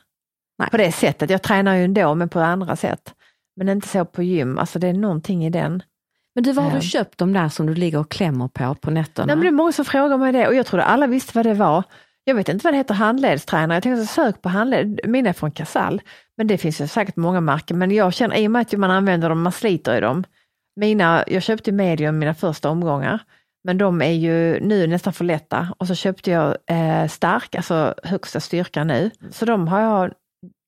Nej. På det sättet, jag tränar ju ändå, men på andra sätt. Men inte så på gym, alltså det är någonting i den. Men du, var har du köpt de där som du ligger och klämmer på på nätterna? Nej, det är många som frågar mig det och jag trodde alla visste vad det var. Jag vet inte vad det heter, handledstränare. Jag tänkte sök på handled, mina är från Casall. Men det finns ju säkert många märken. Men jag känner, i och med att man använder dem, man sliter i dem. Mina, jag köpte medium mina första omgångar. Men de är ju nu nästan för lätta. Och så köpte jag eh, stark, alltså högsta styrka nu. Så de har jag,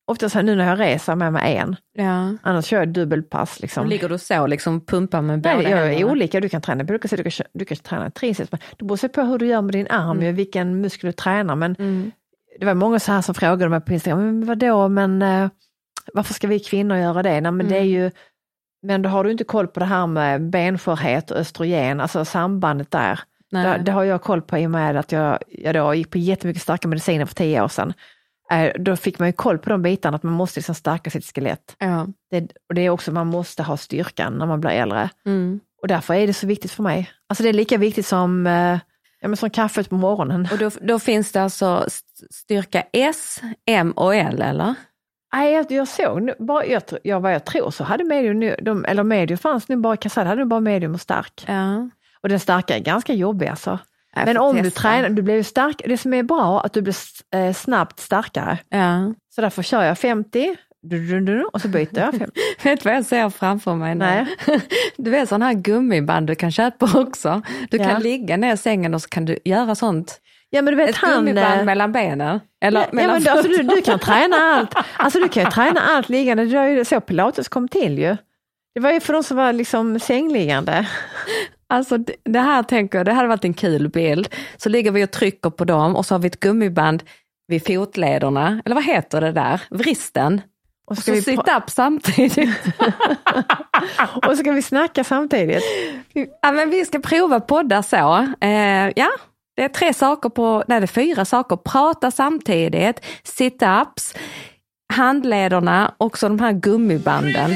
oftast nu när jag reser med mig en. ja. Annars kör jag dubbelpass. Liksom. Ligger du så liksom pumpar med båda Nej, jag är olika. Du kan träna sätt. Du kan, du kan träna triceps. Det beror på hur du gör med din arm, ju, vilken muskel du tränar. Men Mm. det var många så här som frågade mig på Instagram, men vadå, men eh, varför ska vi kvinnor göra det? Nej, men det är Mm. ju, men då har du inte koll på det här med benskörhet och östrogen, alltså sambandet där. Det, det har jag koll på i och med att jag, jag då gick på jättemycket starka mediciner för tio år sedan. Eh, Då fick man ju koll på de bitarna, att man måste liksom stärka sitt skelett. Ja. Det, och det är också, man måste ha styrkan när man blir äldre. Mm. Och därför är det så viktigt för mig. Alltså det är lika viktigt som, eh, ja, men som kaffet på morgonen. Och då, då finns det alltså st- styrka S, M och L eller? Nej, jag, jag såg, bara, jag, tr- ja, vad jag tror så hade medium, nu- de, eller medium fanns nu bara i kassett, hade nu bara medium och stark. Ja. Och den starka är ganska jobbig alltså. Jag Men om du testa. tränar, du blir ju stark, det som är bra att du blir eh, snabbt starkare. Ja. Så därför kör jag 50 du, du, du, och så byter jag 50. Vet du vad jag ser framför mig nu? Nej. Du vet sån här gummiband du kan köpa också. Du Ja. kan ligga ner i sängen och så kan du göra sånt. Ja men du vet Ett han... gummiband eh, mellan benen. Eller Ja, mellan men du, alltså, du, du kan träna allt. Alltså du kan ju träna allt liggande. Det var ju så pilates kom till ju. Det var ju för de som var liksom sängliggande. Alltså det- här tänker jag, det hade varit en kul bild. Så ligger vi och trycker på dem och så har vi ett gummiband vid fotlederna, eller vad heter det där, vristen. Och så Och ska, så vi, sit pra- up samtidigt. och så ska vi snacka samtidigt. ja, men vi ska prova podda så. Eh, ja, det är tre saker på, nej det är fyra saker. Prata samtidigt, sit-ups, handlederna och så de här gummibanden.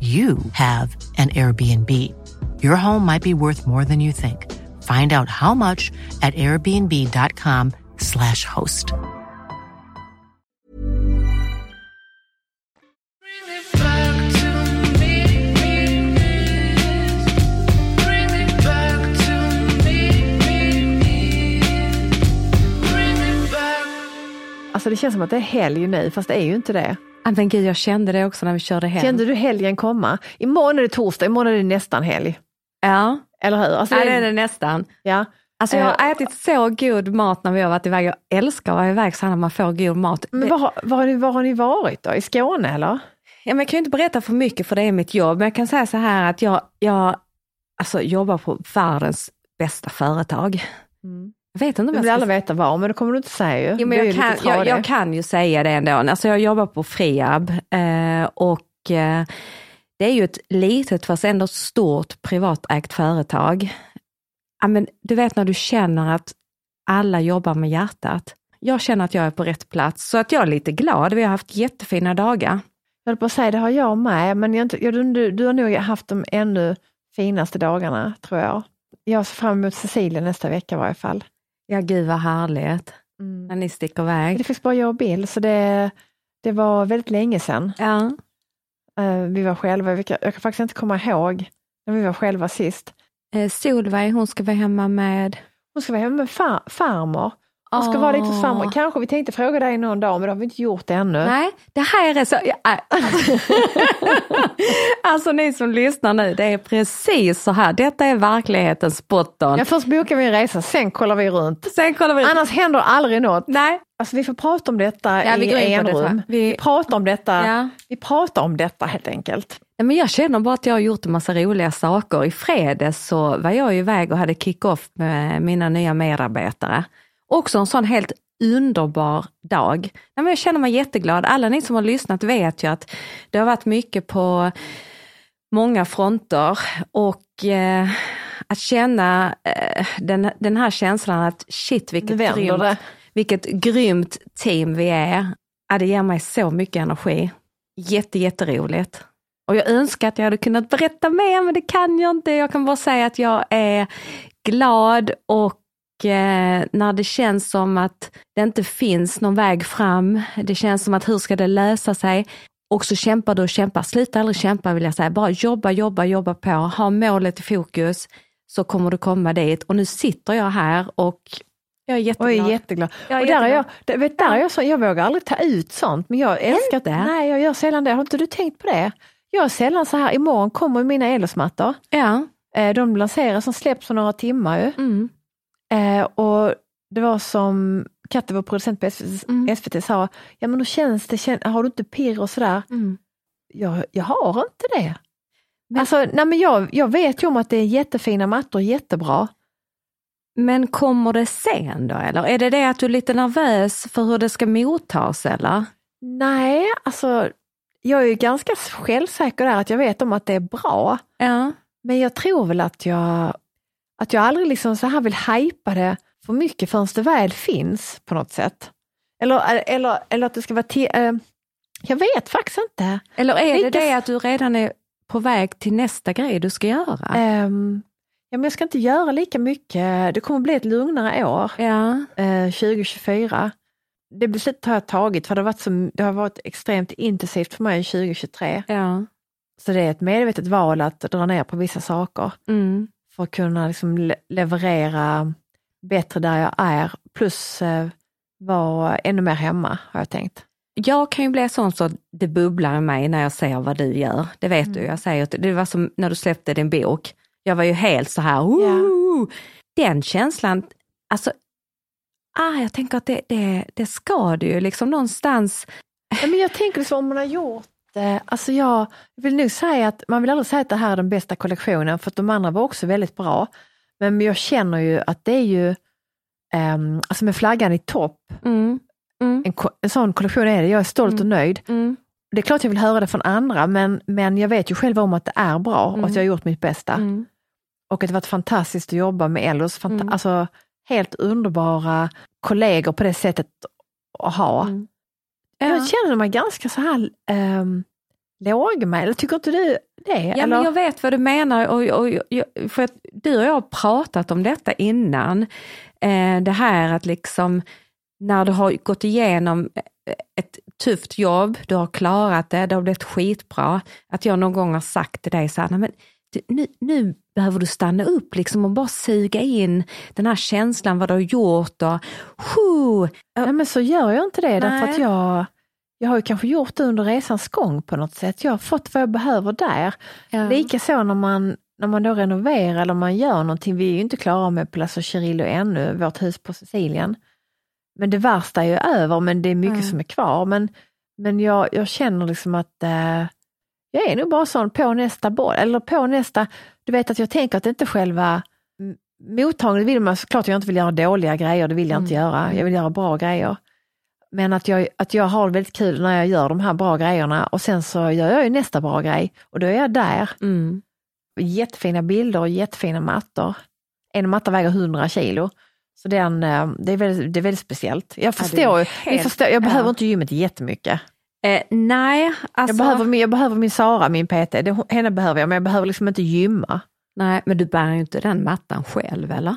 you have an Airbnb. Your home might be worth more than you think. Find out how much at airbnb.com/slash host. Alltså det känns som att det är helg nu, fast det är ju inte det. Men gud, jag kände det också när vi körde hem. Kände du helgen komma? Imorgon är det torsdag, imorgon är det nästan helg. Ja, Eller hur? Alltså, ja det är det nästan. Ja. Alltså jag har Eh, ätit så god mat när vi har varit iväg. Jag älskar att vara iväg så när man får god mat. Men var, har- var, har ni, var har ni varit då? I Skåne eller? Ja, men jag kan ju inte berätta för mycket för det är mitt jobb, men jag kan säga så här att jag, jag alltså, jobbar på världens bästa företag. Jag vet inte om jag vill alla veta var, men det kommer du inte säga ju. Jo, men jag, kan, jag, jag kan ju säga det ändå. Alltså jag jobbar på Friab eh, och eh, det är ju ett litet fast ändå stort privatägt företag. ja, men du vet när du känner att alla jobbar med hjärtat. Jag känner att jag är på rätt plats, så att jag är lite glad. Vi har haft jättefina dagar. Jag höll på att säga, det har jag med, men jag, du, du har nog haft de ännu finaste dagarna, tror jag. Jag ser fram emot Cecilia nästa vecka i varje fall. Ja, gud vad härligt. När ni sticker iväg. Det faktiskt bara jag och Bill, så det, det var väldigt länge sedan Ja. eh, vi var själva. Jag kan faktiskt inte komma ihåg när vi var själva sist. Eh, Solveig, hon ska vara hemma med... Hon ska vara hemma med far, farmor. Hon ska vara lite farmor. Kanske vi tänkte fråga dig någon dag, men det har vi inte gjort ännu. Nej, det här är så... Ja, äh. alltså ni som lyssnar nu, det är precis så här. Detta är verklighetens botten. Ja, först bokar vi en resa, sen kollar vi runt. Sen kollar vi... Annars händer aldrig något. Nej. Alltså vi får prata om detta Ja, i enrum. Vi- Vi... pratar om detta. Ja. Vi pratar om detta helt enkelt. Ja, men jag känner bara att jag har gjort en massa roliga saker. I fredags så var jag iväg och hade kick-off med mina nya medarbetare. Också en sån helt underbar dag. Nej, jag känner mig jätteglad. Alla ni som har lyssnat vet ju att det har varit mycket på många fronter och eh, att känna eh, den, den här känslan att shit vilket grymt, det. vilket grymt team vi är. Ja, det ger mig så mycket energi. Jätte, jätteroligt. Och jag önskar att jag hade kunnat berätta mer, men det kan jag inte. Jag kan bara säga att jag är glad och när det känns som att det inte finns någon väg fram, det känns som att hur ska det lösa sig? Och så kämpar du och kämpar, sluta aldrig kämpa vill jag säga, bara jobba, jobba, jobba på, ha målet i fokus så kommer du komma dit. Och nu sitter jag här och jag är Och jätteglad. jag är jätteglad. Jag är och där är jag, jätteglad. det, vet, där är jag, så, jag vågar aldrig ta ut sånt, men jag älskar Inte? Nej, jag gör sällan det. Har inte du tänkt på det? Jag är sällan så här, imorgon kommer mina elosmattor. Ja. Eh, De lanseras, som släpps om några timmar ju. Mm. Eh, och det var som Katte, vår producent på SVT, Mm. SVT sa, ja men hur känns det, Kän- har du inte pirr och sådär? Mm. Jag, jag har inte det. Men- Alltså, nej men jag, jag vet ju om att det är jättefina mattor, jättebra. Men kommer det sen då eller? Är det det att du är lite nervös för hur det ska mottas eller? Nej, alltså jag är ju ganska självsäker där att jag vet om att det är bra. Ja. Men jag tror väl att jag, att jag aldrig liksom så här vill hypa det för mycket förrän det väl finns på något sätt. Eller, eller, eller att det ska vara eh, jag vet faktiskt inte. Eller är det det att du redan är på väg till nästa grej du ska göra? Ehm, ja, men jag ska inte göra lika mycket, det kommer bli ett lugnare år, Ja. eh, 2024. Det beslutet har jag tagit för det har, varit så, det har varit extremt intensivt för mig 2023. ja. Så det är ett medvetet val att dra ner på vissa saker Mm. För att kunna liksom le- leverera bättre där jag är, plus eh, vara ännu mer hemma har jag tänkt. Jag kan ju bli sån så att det bubblar i mig när jag ser vad du gör. Det vet du, jag säger att det var som när du släppte din bok. Jag var ju helt så här, Woo! den känslan, alltså, ah, jag tänker att det, det, det ska du ju liksom någonstans, Ja, men jag tänker liksom om man har gjort det, alltså jag vill nog säga att man vill aldrig säga att det här är den bästa kollektionen för att de andra var också väldigt bra. Men jag känner ju att det är ju, ehm, alltså med flaggan i topp, mm, mm, en, en sån kollektion är det, jag är stolt och nöjd. mm, Det är klart jag vill höra det från andra men, men jag vet ju själv om att det är bra och Mm. att jag har gjort mitt bästa. mm. Och att det varit fantastiskt att jobba med Ellos, fanta- Mm. alltså helt underbara kollegor på det sättet att ha. Mm. Jag Ja. känner mig ganska så här um, lågmäld, tycker inte du det? Ja, Eller? men jag vet vad du menar och, och, och, för att du och jag har pratat om detta innan. Eh, det här att liksom när du har gått igenom ett tufft jobb, du har klarat det, det har blivit skitbra. Att jag någon gång har sagt till dig så här, "Nej, men nu, nu behöver du stanna upp liksom och bara suga in den här känslan vad du har gjort och! Nej, men så gör jag inte det, därför Nej. att jag, jag har ju kanske gjort det under resans gång på något sätt. Jag har fått vad jag behöver där. Ja. Likaså när man, när man då renoverar eller man gör någonting, vi är ju inte klara med Palazzo Cirillo ännu, vårt hus på Sicilien. Men det värsta är ju över, men det är mycket Mm. som är kvar. Men, men jag, jag känner liksom att eh, jag är nog bara sån på nästa boll, eller på nästa, du vet att jag tänker att det inte själva mottagningen vill man såklart jag inte vill göra dåliga grejer, det vill jag inte Mm. göra. Jag vill göra bra grejer. Men att jag, att jag har väldigt kul när jag gör de här bra grejerna och sen så gör jag ju nästa bra grej och då är jag där. Mm. Jättefina bilder och jättefina mattor. en matta väger 100 kilo. Så den, eh, det, är väldigt, det är väldigt speciellt. Jag förstår, ni helt- förstår jag behöver ja. inte gymmet jättemycket. Eh, nej, alltså, Jag, behöver, jag behöver min Sara, min PT, det, henne behöver jag, men jag behöver liksom inte gymma. nej, men du bär ju inte den mattan själv eller?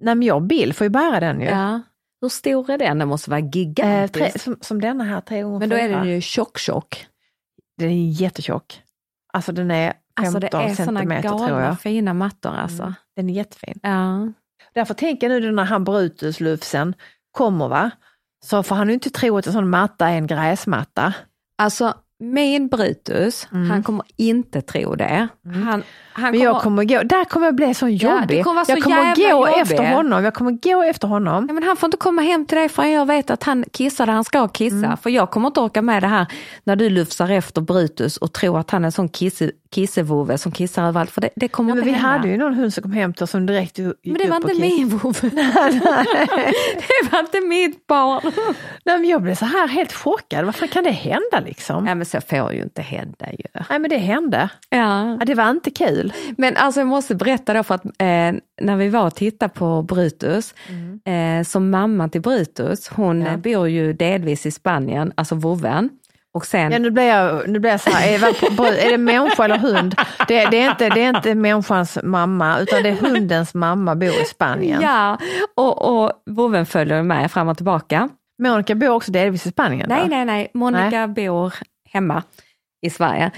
Nej men jag och Bill får ju bära den ju. Ja. Hur stor är den? Den måste vara Eh, gigantisk. tre, som, som denna här, 3 gånger men då är den ju tjock-tjock. Den är jättetjock. Alltså den är 15 Alltså det är sådana centimeter tror galna jag. fina mattor alltså. Mm. Den är jättefin. Ja. Därför tänker jag nu när han Brutus-lufsen kommer va, så får han ju inte tro att en sån matta är en gräsmatta. Alltså min Brutus, Mm. han kommer inte tro det. Han, han Men jag kommer gå, där kommer jag bli så jobbig. det kommer så jag kommer gå jobbig. efter honom, jag kommer gå efter honom. Ja, men han får inte komma hem till dig förrän jag vet att han kissar där han ska kissa. Mm. För jag kommer inte orka med det här när du lufsar efter Brutus och tror att han är en sån kisse, kissevove som kissar överallt. För det, det kommer men inte vi hända. hade ju någon hund som kom hem till oss som direkt gick Men det var inte min vovve. det var inte mitt barn. Nej, men jag blev så här helt chockad, varför kan det hända liksom? Ja, men så får ju inte hända ju. Nej men det hände. Ja. Ja, det var inte kul. Men alltså jag måste berätta då för att eh, när vi var och tittade på Brutus, eh, som mamman till Brutus, hon Ja. bor ju delvis i Spanien, alltså vovven. Och sen, Ja, nu blir jag, nu blir jag så här, är det, är det människa eller hund? Det, det, är inte, det är inte människans mamma utan det är hundens mamma bor i Spanien. ja, och, och vovven följer med fram och tillbaka. Monica bor också delvis i Spanien. Nej, va? nej, nej, Monica bor hemma i Sverige.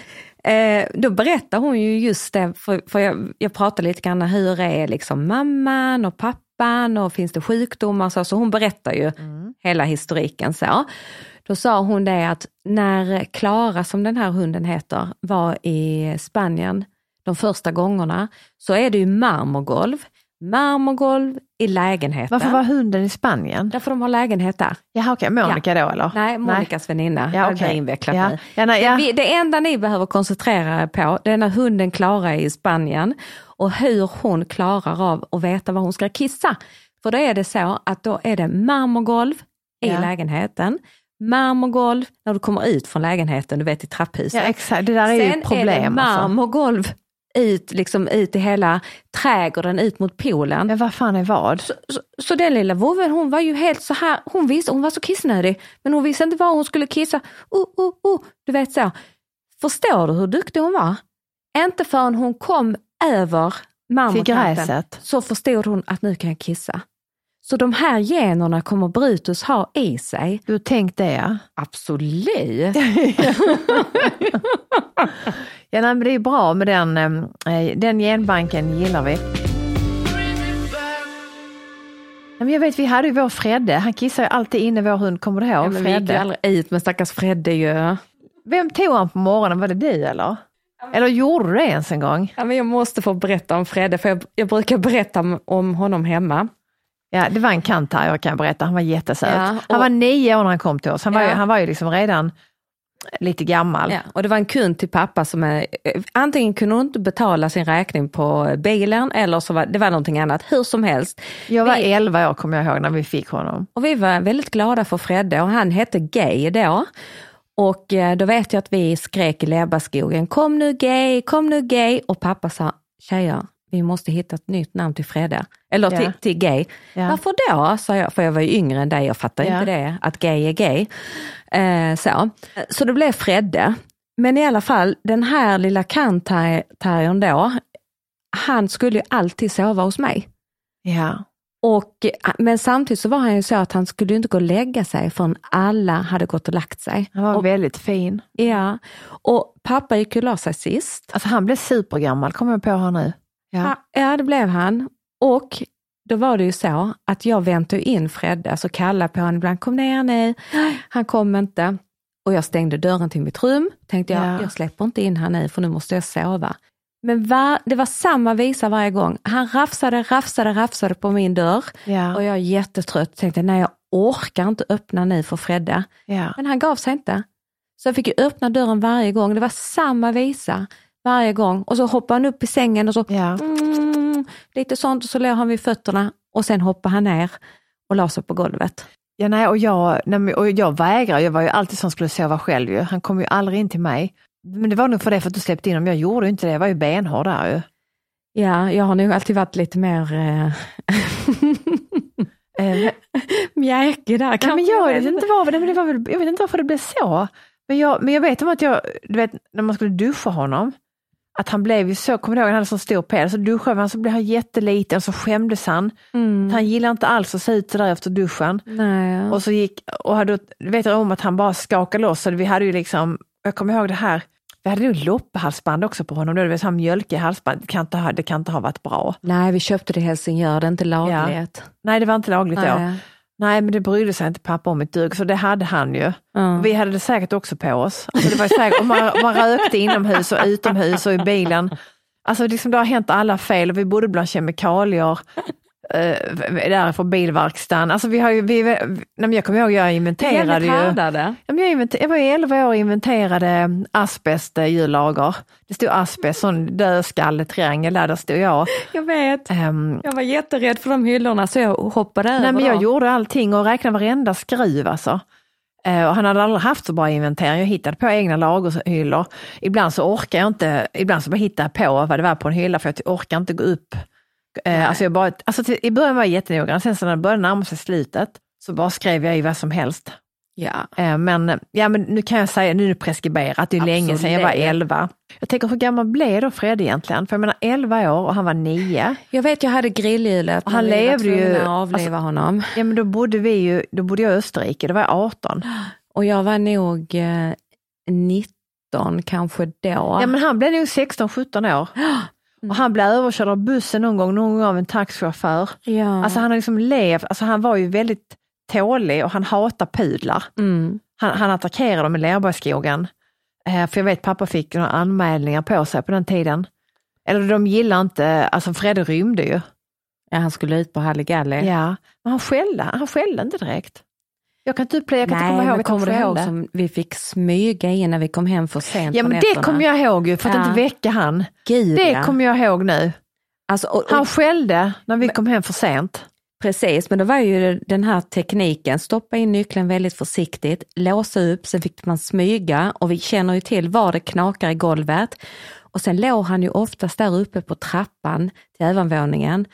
Eh, då berättar hon ju just det, för, för jag, jag pratade lite grann hur är liksom mamman och pappan och finns det sjukdomar så, så hon berättar ju hela historiken så. Då sa hon det att när Klara, som den här hunden heter, var i Spanien de första gångerna så är det ju marmorgolv. Marmorgolv i lägenheten. Varför var hunden i Spanien? Därför de har lägenhet där. Jaha okej, Monica då eller? Nej, Monikas väninna. Ja, Ja, blir invecklat Ja. nu. Ja, nej, ja. Det, det enda ni behöver koncentrera er på, det är när hunden Klara är i Spanien och hur hon klarar av att veta var hon ska kissa. För då är det så att då är det marmorgolv i Ja. lägenheten, marmorgolv när du kommer ut från lägenheten, du vet i trapphuset. Ja exakt, det där är ju Sen ett problem. är det alltså. marmorgolv ut, liksom, ut i hela trädgården, ut mot poolen. Men vad fan är vad? Så, så den lilla vovven hon var ju helt så här, hon visste, hon var så kissnödig, men hon visste inte var hon skulle kissa. Oh, oh, oh, du vet så. Förstår du hur duktig hon var? Inte förrän hon kom över marmorkanten så förstod hon att nu kan jag kissa. Så de här generna kommer Brutus ha i sig. Du har tänkt det ja. Absolut. Ja nej, men det är bra med den, eh, den genbanken gillar vi. Jag vet, vi hade ju vår Fredde, han kissar ju alltid inne vår hund, kommer du ihåg? Ja, men vi gick ju Fredde. aldrig ut med stackars Fredde ju. Vem tog han på morgonen, var det du eller? Eller gjorde du det ens en gång? Ja, men jag måste få berätta om Fredde, för jag, jag brukar berätta om, om honom hemma. Ja, det var en kantar kan jag berätta, han var jättesöt. Ja, och- Han var nio år när han kom till oss, han var, Ja. ju, han var ju liksom redan lite gammal. Ja, och det var en kund till pappa som är, antingen kunde hon inte betala sin räkning på bilen eller så var det var någonting annat. Hur som helst. Jag var Vi- 11 år kommer jag ihåg när vi fick honom. Och vi var väldigt glada för Fredde och han hette Gay då. Och eh, då vet jag att vi skrek i Lebbaskogen, kom nu Gay, kom nu Gay. Och pappa sa, tjejer, vi måste hitta ett nytt namn till Fredde. Eller till, Ja. till Gay. Ja. Varför då? sa jag, för jag var ju yngre än dig, jag fattar Ja. inte det, att gay är gay. Eh, så. så det blev Fredde. Men i alla fall, den här lilla kantterriern då, han skulle ju alltid sova hos mig. Ja. Och, men samtidigt så var han ju så att han skulle inte gå och lägga sig förrän alla hade gått och lagt sig. Han var och, väldigt fin. ja, och pappa gick och la sig sist. Alltså han blev supergammal, kommer jag på här nu. Ja. Ja. det blev han. Och då var det ju så att jag väntade in Fredde, alltså kallade på honom ibland, kom ner nu. Han kom inte. Och jag stängde dörren till mitt rum, tänkte jag, Ja. jag släpper inte in han nu för nu måste jag sova. Men var, det var samma visa varje gång. Han rafsade, rafsade, rafsade på min dörr. Ja. Och jag är jättetrött, tänkte nej jag orkar inte öppna nu för Fredde. Ja. Men han gav sig inte. Så jag fick ju öppna dörren varje gång, det var samma visa varje gång. Och så hoppade han upp i sängen och så Ja. mm, lite sånt och så låg han vid fötterna och sen hoppade han ner och la sig på golvet. Ja, nej, och, jag, nej, och jag vägrar, jag var ju alltid som skulle sova själv ju. Han kom ju aldrig in till mig. Men det var nog för det för att du släppte in honom, jag gjorde ju inte det, jag var ju benhård där ju. Ja, jag har nog alltid varit lite mer eh, Eh, mjäkig där. Ja, men jag, vet inte var, men det var väl, jag vet inte varför det blev så. Men jag, men jag vet om att jag, du vet när man skulle duscha honom, att han blev ju så, kommer du ihåg, han hade så stor päls, så duschade han så blev han jätteliten så skämdes han. Mm. Han gillade inte alls att se ut sådär efter duschen. Nej, Och så gick, och hade, vet jag om att han bara skakade loss, så vi hade ju liksom, jag kommer ihåg det här, vi hade ju loppehalsband också på honom, då, det var så mjölkig halsband, det kan, inte ha, det kan inte ha varit bra. Nej, vi köpte det i Helsingör, det är inte lagligt. Nej, det var inte lagligt då. Nej. Men det brydde sig inte pappa om ett dugg, så det hade han ju. Ja. Vi hade det säkert också på oss. Alltså det var säkert, och man, man rökte inomhus och utomhus och i bilen. Alltså liksom det har hänt alla fel och vi bodde bland kemikalier. Uh, där på bilverkstaden. Alltså vi har ju, vi, nej, jag kommer ihåg, jag inventerade ju. härdade. Jag, inventer, jag var ju 11 år och inventerade asbesthjullager. Det stod asbest, sån dödskalletriangel där, där stod jag. Jag vet. Ehm, Jag var jätterädd för de hyllorna så jag hoppade över Nej, men jag dem. gjorde allting och räknade varenda skruv alltså. Eh, och han hade aldrig haft så bra inventering. Jag hittade på egna lagerhyllor. Ibland så orkar jag inte, ibland så bara hittar jag på vad det var på en hylla för jag orkar inte gå upp. Eh, alltså jag bara, alltså till, I början var jag jättenoggrann, sen så när det började närma sig slutet så bara skrev jag i vad som helst. Ja. Eh, men, ja, men nu kan jag säga, nu är det preskriberat, det är länge sedan jag var Absolut. 11. Jag tänker hur gammal blev då Fredde egentligen? För jag menar 11 år och han var 9. Jag vet, jag hade grillhjulet Och han vi levde ju- att avliva alltså- honom. Ja men då bodde vi ju, då bodde jag i Österrike, då var jag 18. Och jag var nog eh, 19 kanske då. Ja men han blev nog 16-17 år. Och han blev överkörd av bussen någon gång, någon gång av en taxichaufför. ja. Alltså han har liksom levt, alltså han var ju väldigt tålig och han hatar pudlar. mm. Han, han attackerade dem i Lerbergsskogen. Eh, för jag vet pappa fick några anmälningar på sig på den tiden. Eller de gillar inte, alltså Fredde rymde ju. ja, han skulle ut på Halligalli. Ja, men han skällde, han skällde inte direkt. Jag kan uppleva, jag kan Nej, inte komma ihåg men att kommer du ihåg som vi fick smyga in när vi kom hem för sent Ja men det nätterna? kommer jag ihåg ju, för att Ja. inte väcka han. Gud, Det ja. kommer jag ihåg nu. Alltså, och, och, Han skällde när vi kom hem för sent. Precis, men då var ju den här tekniken, stoppa in nyckeln väldigt försiktigt, låsa upp, sen fick man smyga och vi känner ju till var det knakar i golvet. Och sen låg han ju oftast där uppe på trappan till övervåningen.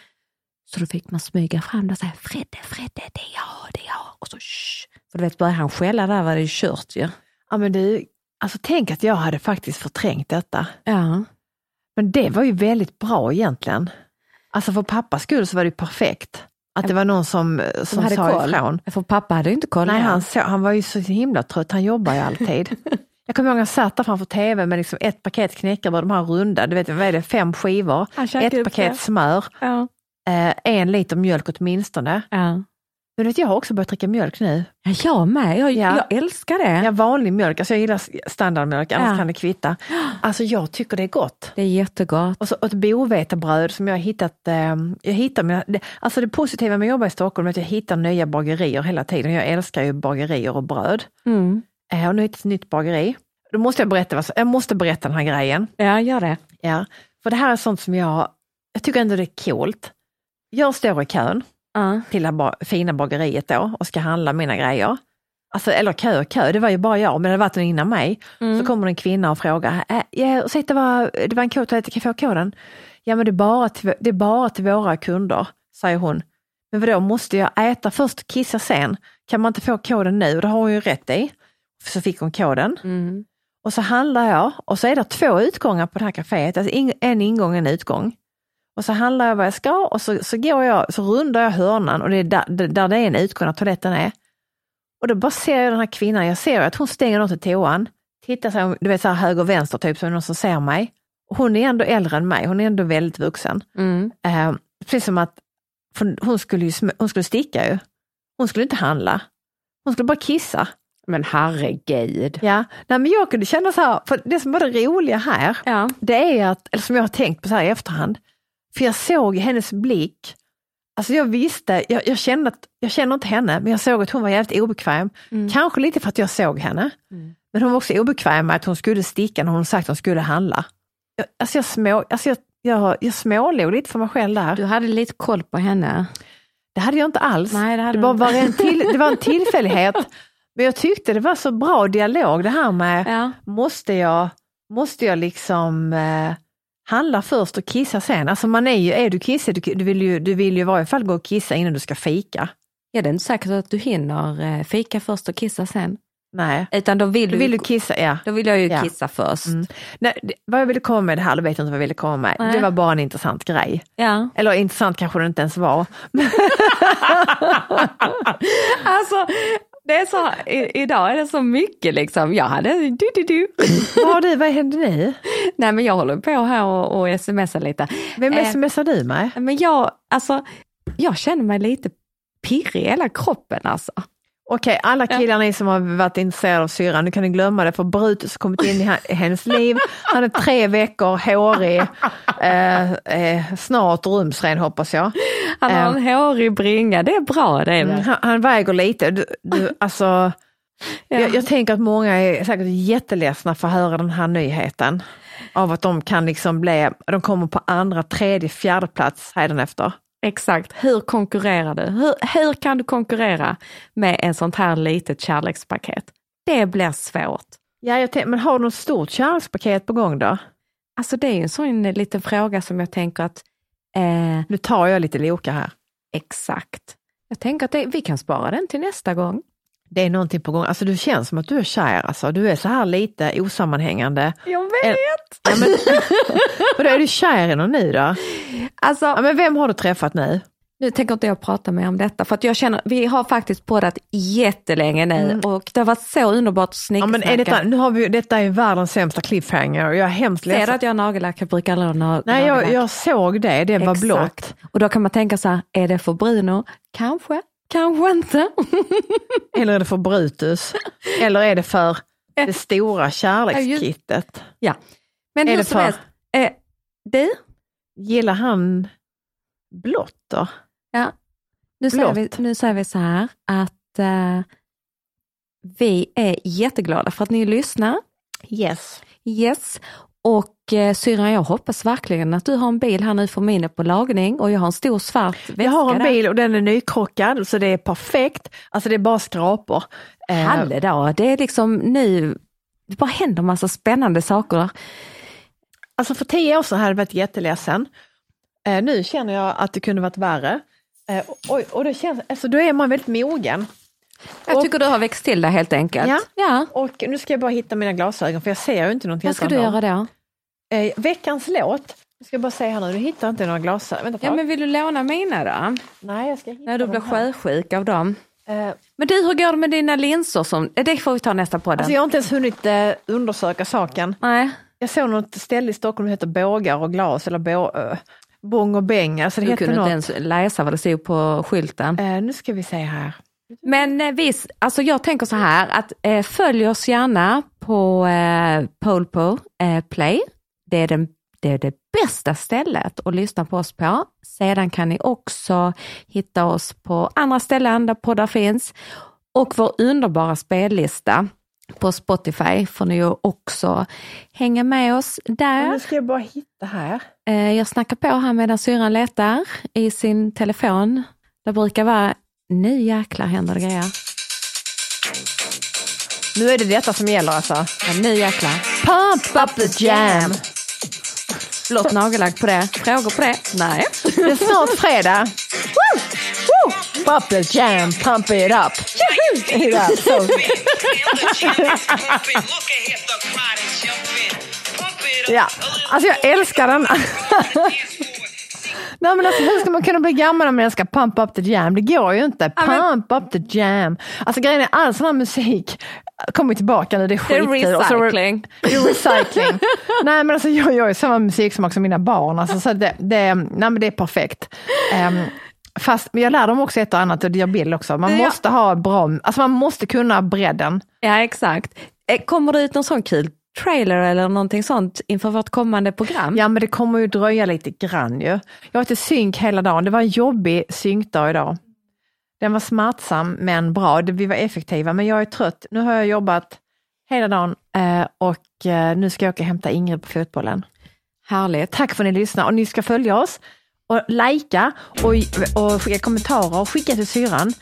Så då fick man smyga fram och säga Fredde, Fredde, det är jag, det är jag. Och så shh. För du vet, började han skälla där var det ju kört ju. Ja men du, alltså tänk att jag hade faktiskt förträngt detta. Ja. Men det var ju väldigt bra egentligen. Alltså för pappas skull så var det ju perfekt. Att det var någon som, som hade sa koll. ifrån. För pappa hade ju inte koll. Nej, han, så, han var ju så himla trött, han jobbar ju alltid. Jag kommer ihåg att jag satt där framför tv med liksom ett paket knäckebröd, de här runda, du vet vad är det, fem skivor, Han ett paket det. smör, Ja. Eh, en liter mjölk åtminstone. Ja. Men vet, jag har också börjat dricka mjölk nu. Ja, jag med, jag, Ja. jag älskar det. Ja, vanlig mjölk, alltså jag gillar standardmjölk, annars Ja. kan det kvitta. Alltså jag tycker det är gott. Det är jättegott. Och så ett bovetebröd som jag har hittat. Eh, jag hittar mina, det, alltså det positiva med att jobba i Stockholm är att jag hittar nya bagerier hela tiden. Jag älskar ju bagerier och bröd. Mm. Eh, och nu har jag hittat ett nytt bageri. Då måste jag berätta, vad, jag måste berätta den här grejen. Ja, gör det. Ja, för det här är sånt som jag, jag tycker ändå det är coolt. Jag står i kön Ja. till det här fina bageriet då och ska handla mina grejer. Alltså, eller kö och kö, det var ju bara jag, men det hade varit någon innan mig. Mm. Så kommer en kvinna och frågar, äh, ja, ursäkta, vad- det var en kod, kan jag få koden? Ja men det är, bara till, det är bara till våra kunder, säger hon. Men vadå, måste jag äta först och kissa sen? Kan man inte få koden nu? Det har hon ju rätt i. Så fick hon koden. Mm. Och så handlar jag och så är det två utgångar på det här kaféet, alltså en ingång och en utgång. Och så handlar jag vad jag ska och så, så går jag, så rundar jag hörnan och det är där, där det är en utgång, där toaletten är. Och då bara ser jag den här kvinnan, jag ser att hon stänger något i toan, tittar sig du vet så här höger vänster typ, så är det någon som ser mig. Och hon är ändå äldre än mig, hon är ändå väldigt vuxen. Mm. Eh, precis som att hon, skulle ju, hon skulle sticka ju. Hon skulle inte handla. Hon skulle bara kissa. Men herregud. Ja, Nej, men jag kunde känna så här, för det som var det roliga här, Ja. det är att, eller som jag har tänkt på så här i efterhand, för jag såg hennes blick, alltså jag visste, jag, jag kände att, jag känner inte henne, men jag såg att hon var jävligt obekväm. Mm. Kanske lite för att jag såg henne, Mm. men hon var också obekväm med att hon skulle sticka när hon sagt att hon skulle handla. Jag, alltså jag, små, alltså jag, jag, jag smålog lite för mig själv där. Du hade lite koll på henne. Det hade jag inte alls. Nej, det det, bara var en till, det var en tillfällighet. Men jag tyckte det var så bra dialog det här med, Ja. måste jag, måste jag liksom, eh, handla först och kissa sen. Alltså man är ju, är du kissig, du, du, vill ju, du vill ju i varje fall gå och kissa innan du ska fika. Ja, det är inte säkert att du hinner eh, fika först och kissa sen. Nej, Utan då vill, då vill du kissa, ja. då vill jag ju Ja. kissa först. Mm. Nej, vad jag ville komma med det här, det vet jag inte vad jag ville komma med. Nej. Det var bara en intressant grej. Ja. Eller intressant kanske det inte ens var. Alltså, det är så, i, idag är det så mycket liksom. Jag hade du, du, du. Vad du, vad hände nu? Nej men jag håller på här och, och smsar lite. Vem Eh. smsar du med? Men jag, alltså, jag känner mig lite pirrig i hela kroppen alltså. Okej, alla killar ni som har varit intresserade av syrran, nu kan ni glömma det för Brutus har kommit in i, hennes liv. Han är tre veckor, hårig, eh, eh, snart rumsren hoppas jag. Han har en hårig bringa, det är bra det är Mm. Han, han väger lite. Du, du, alltså, Ja. jag, jag tänker att många är säkert jätteledsna för att höra den här nyheten. Av att de kan liksom bli, de kommer på andra, tredje, fjärde plats hädanefter. Exakt, hur konkurrerar du? Hur, hur kan du konkurrera med en sånt här litet kärlekspaket? Det blir svårt. Ja, jag tänk, men har du något stort kärlekspaket på gång då? Alltså det är ju en sån liten fråga som jag tänker att eh, Nu tar jag lite Loka här. exakt. Jag tänker att det, vi kan spara den till nästa gång. Det är någonting på gång. Alltså du känns som att du är kär alltså. Du är så här lite osammanhängande. Jag vet! Ja, men, vadå, är du kär i någon nu då? Alltså, Ja, men vem har du träffat nu? nu tänker inte jag prata mer om detta för att jag känner, vi har faktiskt poddat jättelänge nu och det har varit så underbart att Mm. Ja, men är detta, nu har vi, detta är världens sämsta cliffhanger och jag är hemskt Ser du ledsen. att jag har nagellack? Jag brukar aldrig ha na- Nej, jag, nagellack. jag såg det, det var Exakt. blått. Och då kan man tänka så här, är det för Bruno? Kanske, kanske inte. Eller är det för Brutus? Eller är det för det stora kärlekskittet? ja. Men hur som helst, eh, du, Gillar han blått då? ja, nu, säger vi, nu säger vi så här att eh, vi är jätteglada för att ni lyssnar. Yes. Yes. Och eh, syrran, jag hoppas verkligen att du har en bil här nu för min är på lagning och jag har en stor svart väska Jag har en där. bil och den är nykrockad så det är perfekt. Alltså det är bara skrapor. Eh, Halledag, det är liksom nu, det bara händer massa spännande saker. Alltså för tio år sedan hade jag varit jätteledsen. Eh, nu känner jag att det kunde varit värre. Eh, och, och då, känns, alltså då är man väldigt mogen. Jag Och- tycker du har växt till det helt enkelt. Ja. ja. Och nu ska jag bara hitta mina glasögon för jag ser ju inte någonting Vad ska du dem. göra då? Eh, veckans låt, jag ska bara säga här nu, du hittar inte några glasögon. Vänta Ja men vill du låna mina då? Nej, jag ska hitta När du blir sjösjuk av dem. Eh, Men du, hur går det med dina linser? Som, det får vi ta nästa podden. alltså jag har inte ens hunnit eh, undersöka saken. Nej, Jag såg något ställe i Stockholm som heter Bågar och glas eller bå, eh, Bång och Bäng. Alltså det du heter kunde något. inte ens läsa vad det stod på skylten. Eh, nu ska vi se här. Men eh, visst, alltså jag tänker så här att eh, följ oss gärna på eh, Polpo eh, Play. Det är, den, det är det bästa stället att lyssna på oss på. Sedan kan ni också hitta oss på andra ställen där poddar finns. Och vår underbara spellista på Spotify får ni ju också hänga med oss där. Nu ska jag bara hitta här. Eh, Jag snackar på här medan syrran letar i sin telefon. Det brukar vara, nu jäklar händer det grejer. Nu är det detta som gäller alltså. Ja, nu jäklar. Pump up the jam! Blått nagellack på det. Frågor på det? Nej. Det är snart fredag. Woo! Woo! Pump the jam, pump it up. It. Ja, alltså jag älskar den. Nej men alltså hur ska man kunna bli gammal om man älskar Pump Up The Jam? Det går ju inte. Pump Up The Jam. Alltså grejen är all sån här musik kommer tillbaka nu, det är Det är skitkul. Och så- recycling. det är recycling. nej men alltså jag gör ju samma musiksmak som mina barn. Alltså, så det, det, nej, men det är perfekt. Um, fast jag lär dem också ett och annat och gör Bill också. Man Ja. måste ha bra, alltså man måste kunna bredden. Ja, exakt. Eh, Kommer det ut någon sån kul trailer eller någonting sånt inför vårt kommande program? Ja men det kommer ju dröja lite grann ju. Jag var till synk hela dagen, det var en jobbig synkdag idag. Den var smärtsam men bra, Det- vi var effektiva men jag är trött. Nu har jag jobbat hela dagen eh, och eh, nu ska jag åka och hämta Ingrid på fotbollen. Härligt. Tack för att ni lyssnar och ni ska följa oss och likea och, och skicka kommentarer och skicka till syran.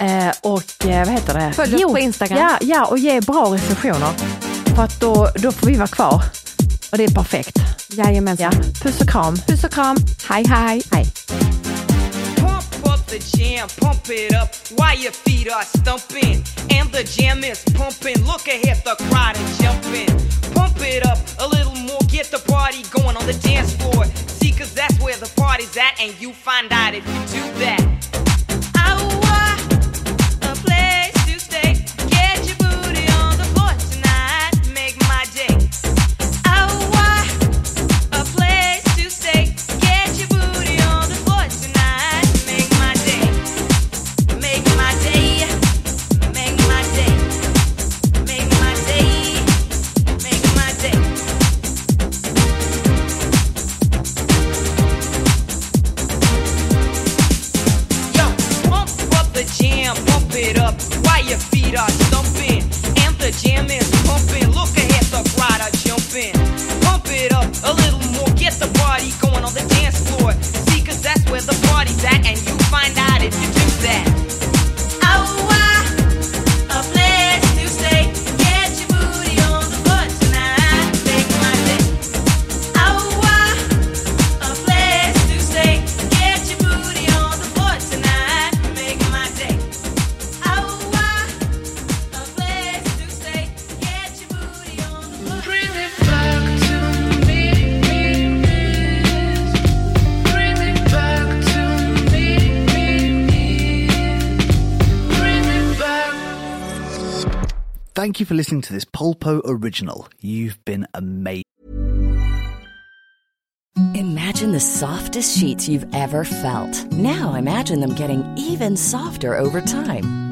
Eh, och vad heter det? Följ oss på Instagram. Ja, ja, och ge bra recensioner. För att då, då får vi vara kvar. Och det är perfekt. Jajamensan. Ja, puss och kram. Puss och kram. Hej hej. Hej. Pump up the jam, pump it up while your feet are stumping. And the jam is pumping. Look ahead, the crowd is jumping. Pump it up a little more, get the party going on the dance floor. See, cause that's where the party's at, and you find out if you do that. Jam, pump it up while your feet are stumping. And the jam is pumping. Look ahead, the crowd are jumping. Pump it up a little more, get the party going on the dance floor. See, cause that's where the party's at, and you find out if you do that. Thank you for listening to this Polpo original. You've been amazing. Imagine the softest sheets you've ever felt. Now imagine them getting even softer over time.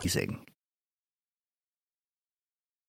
amazing.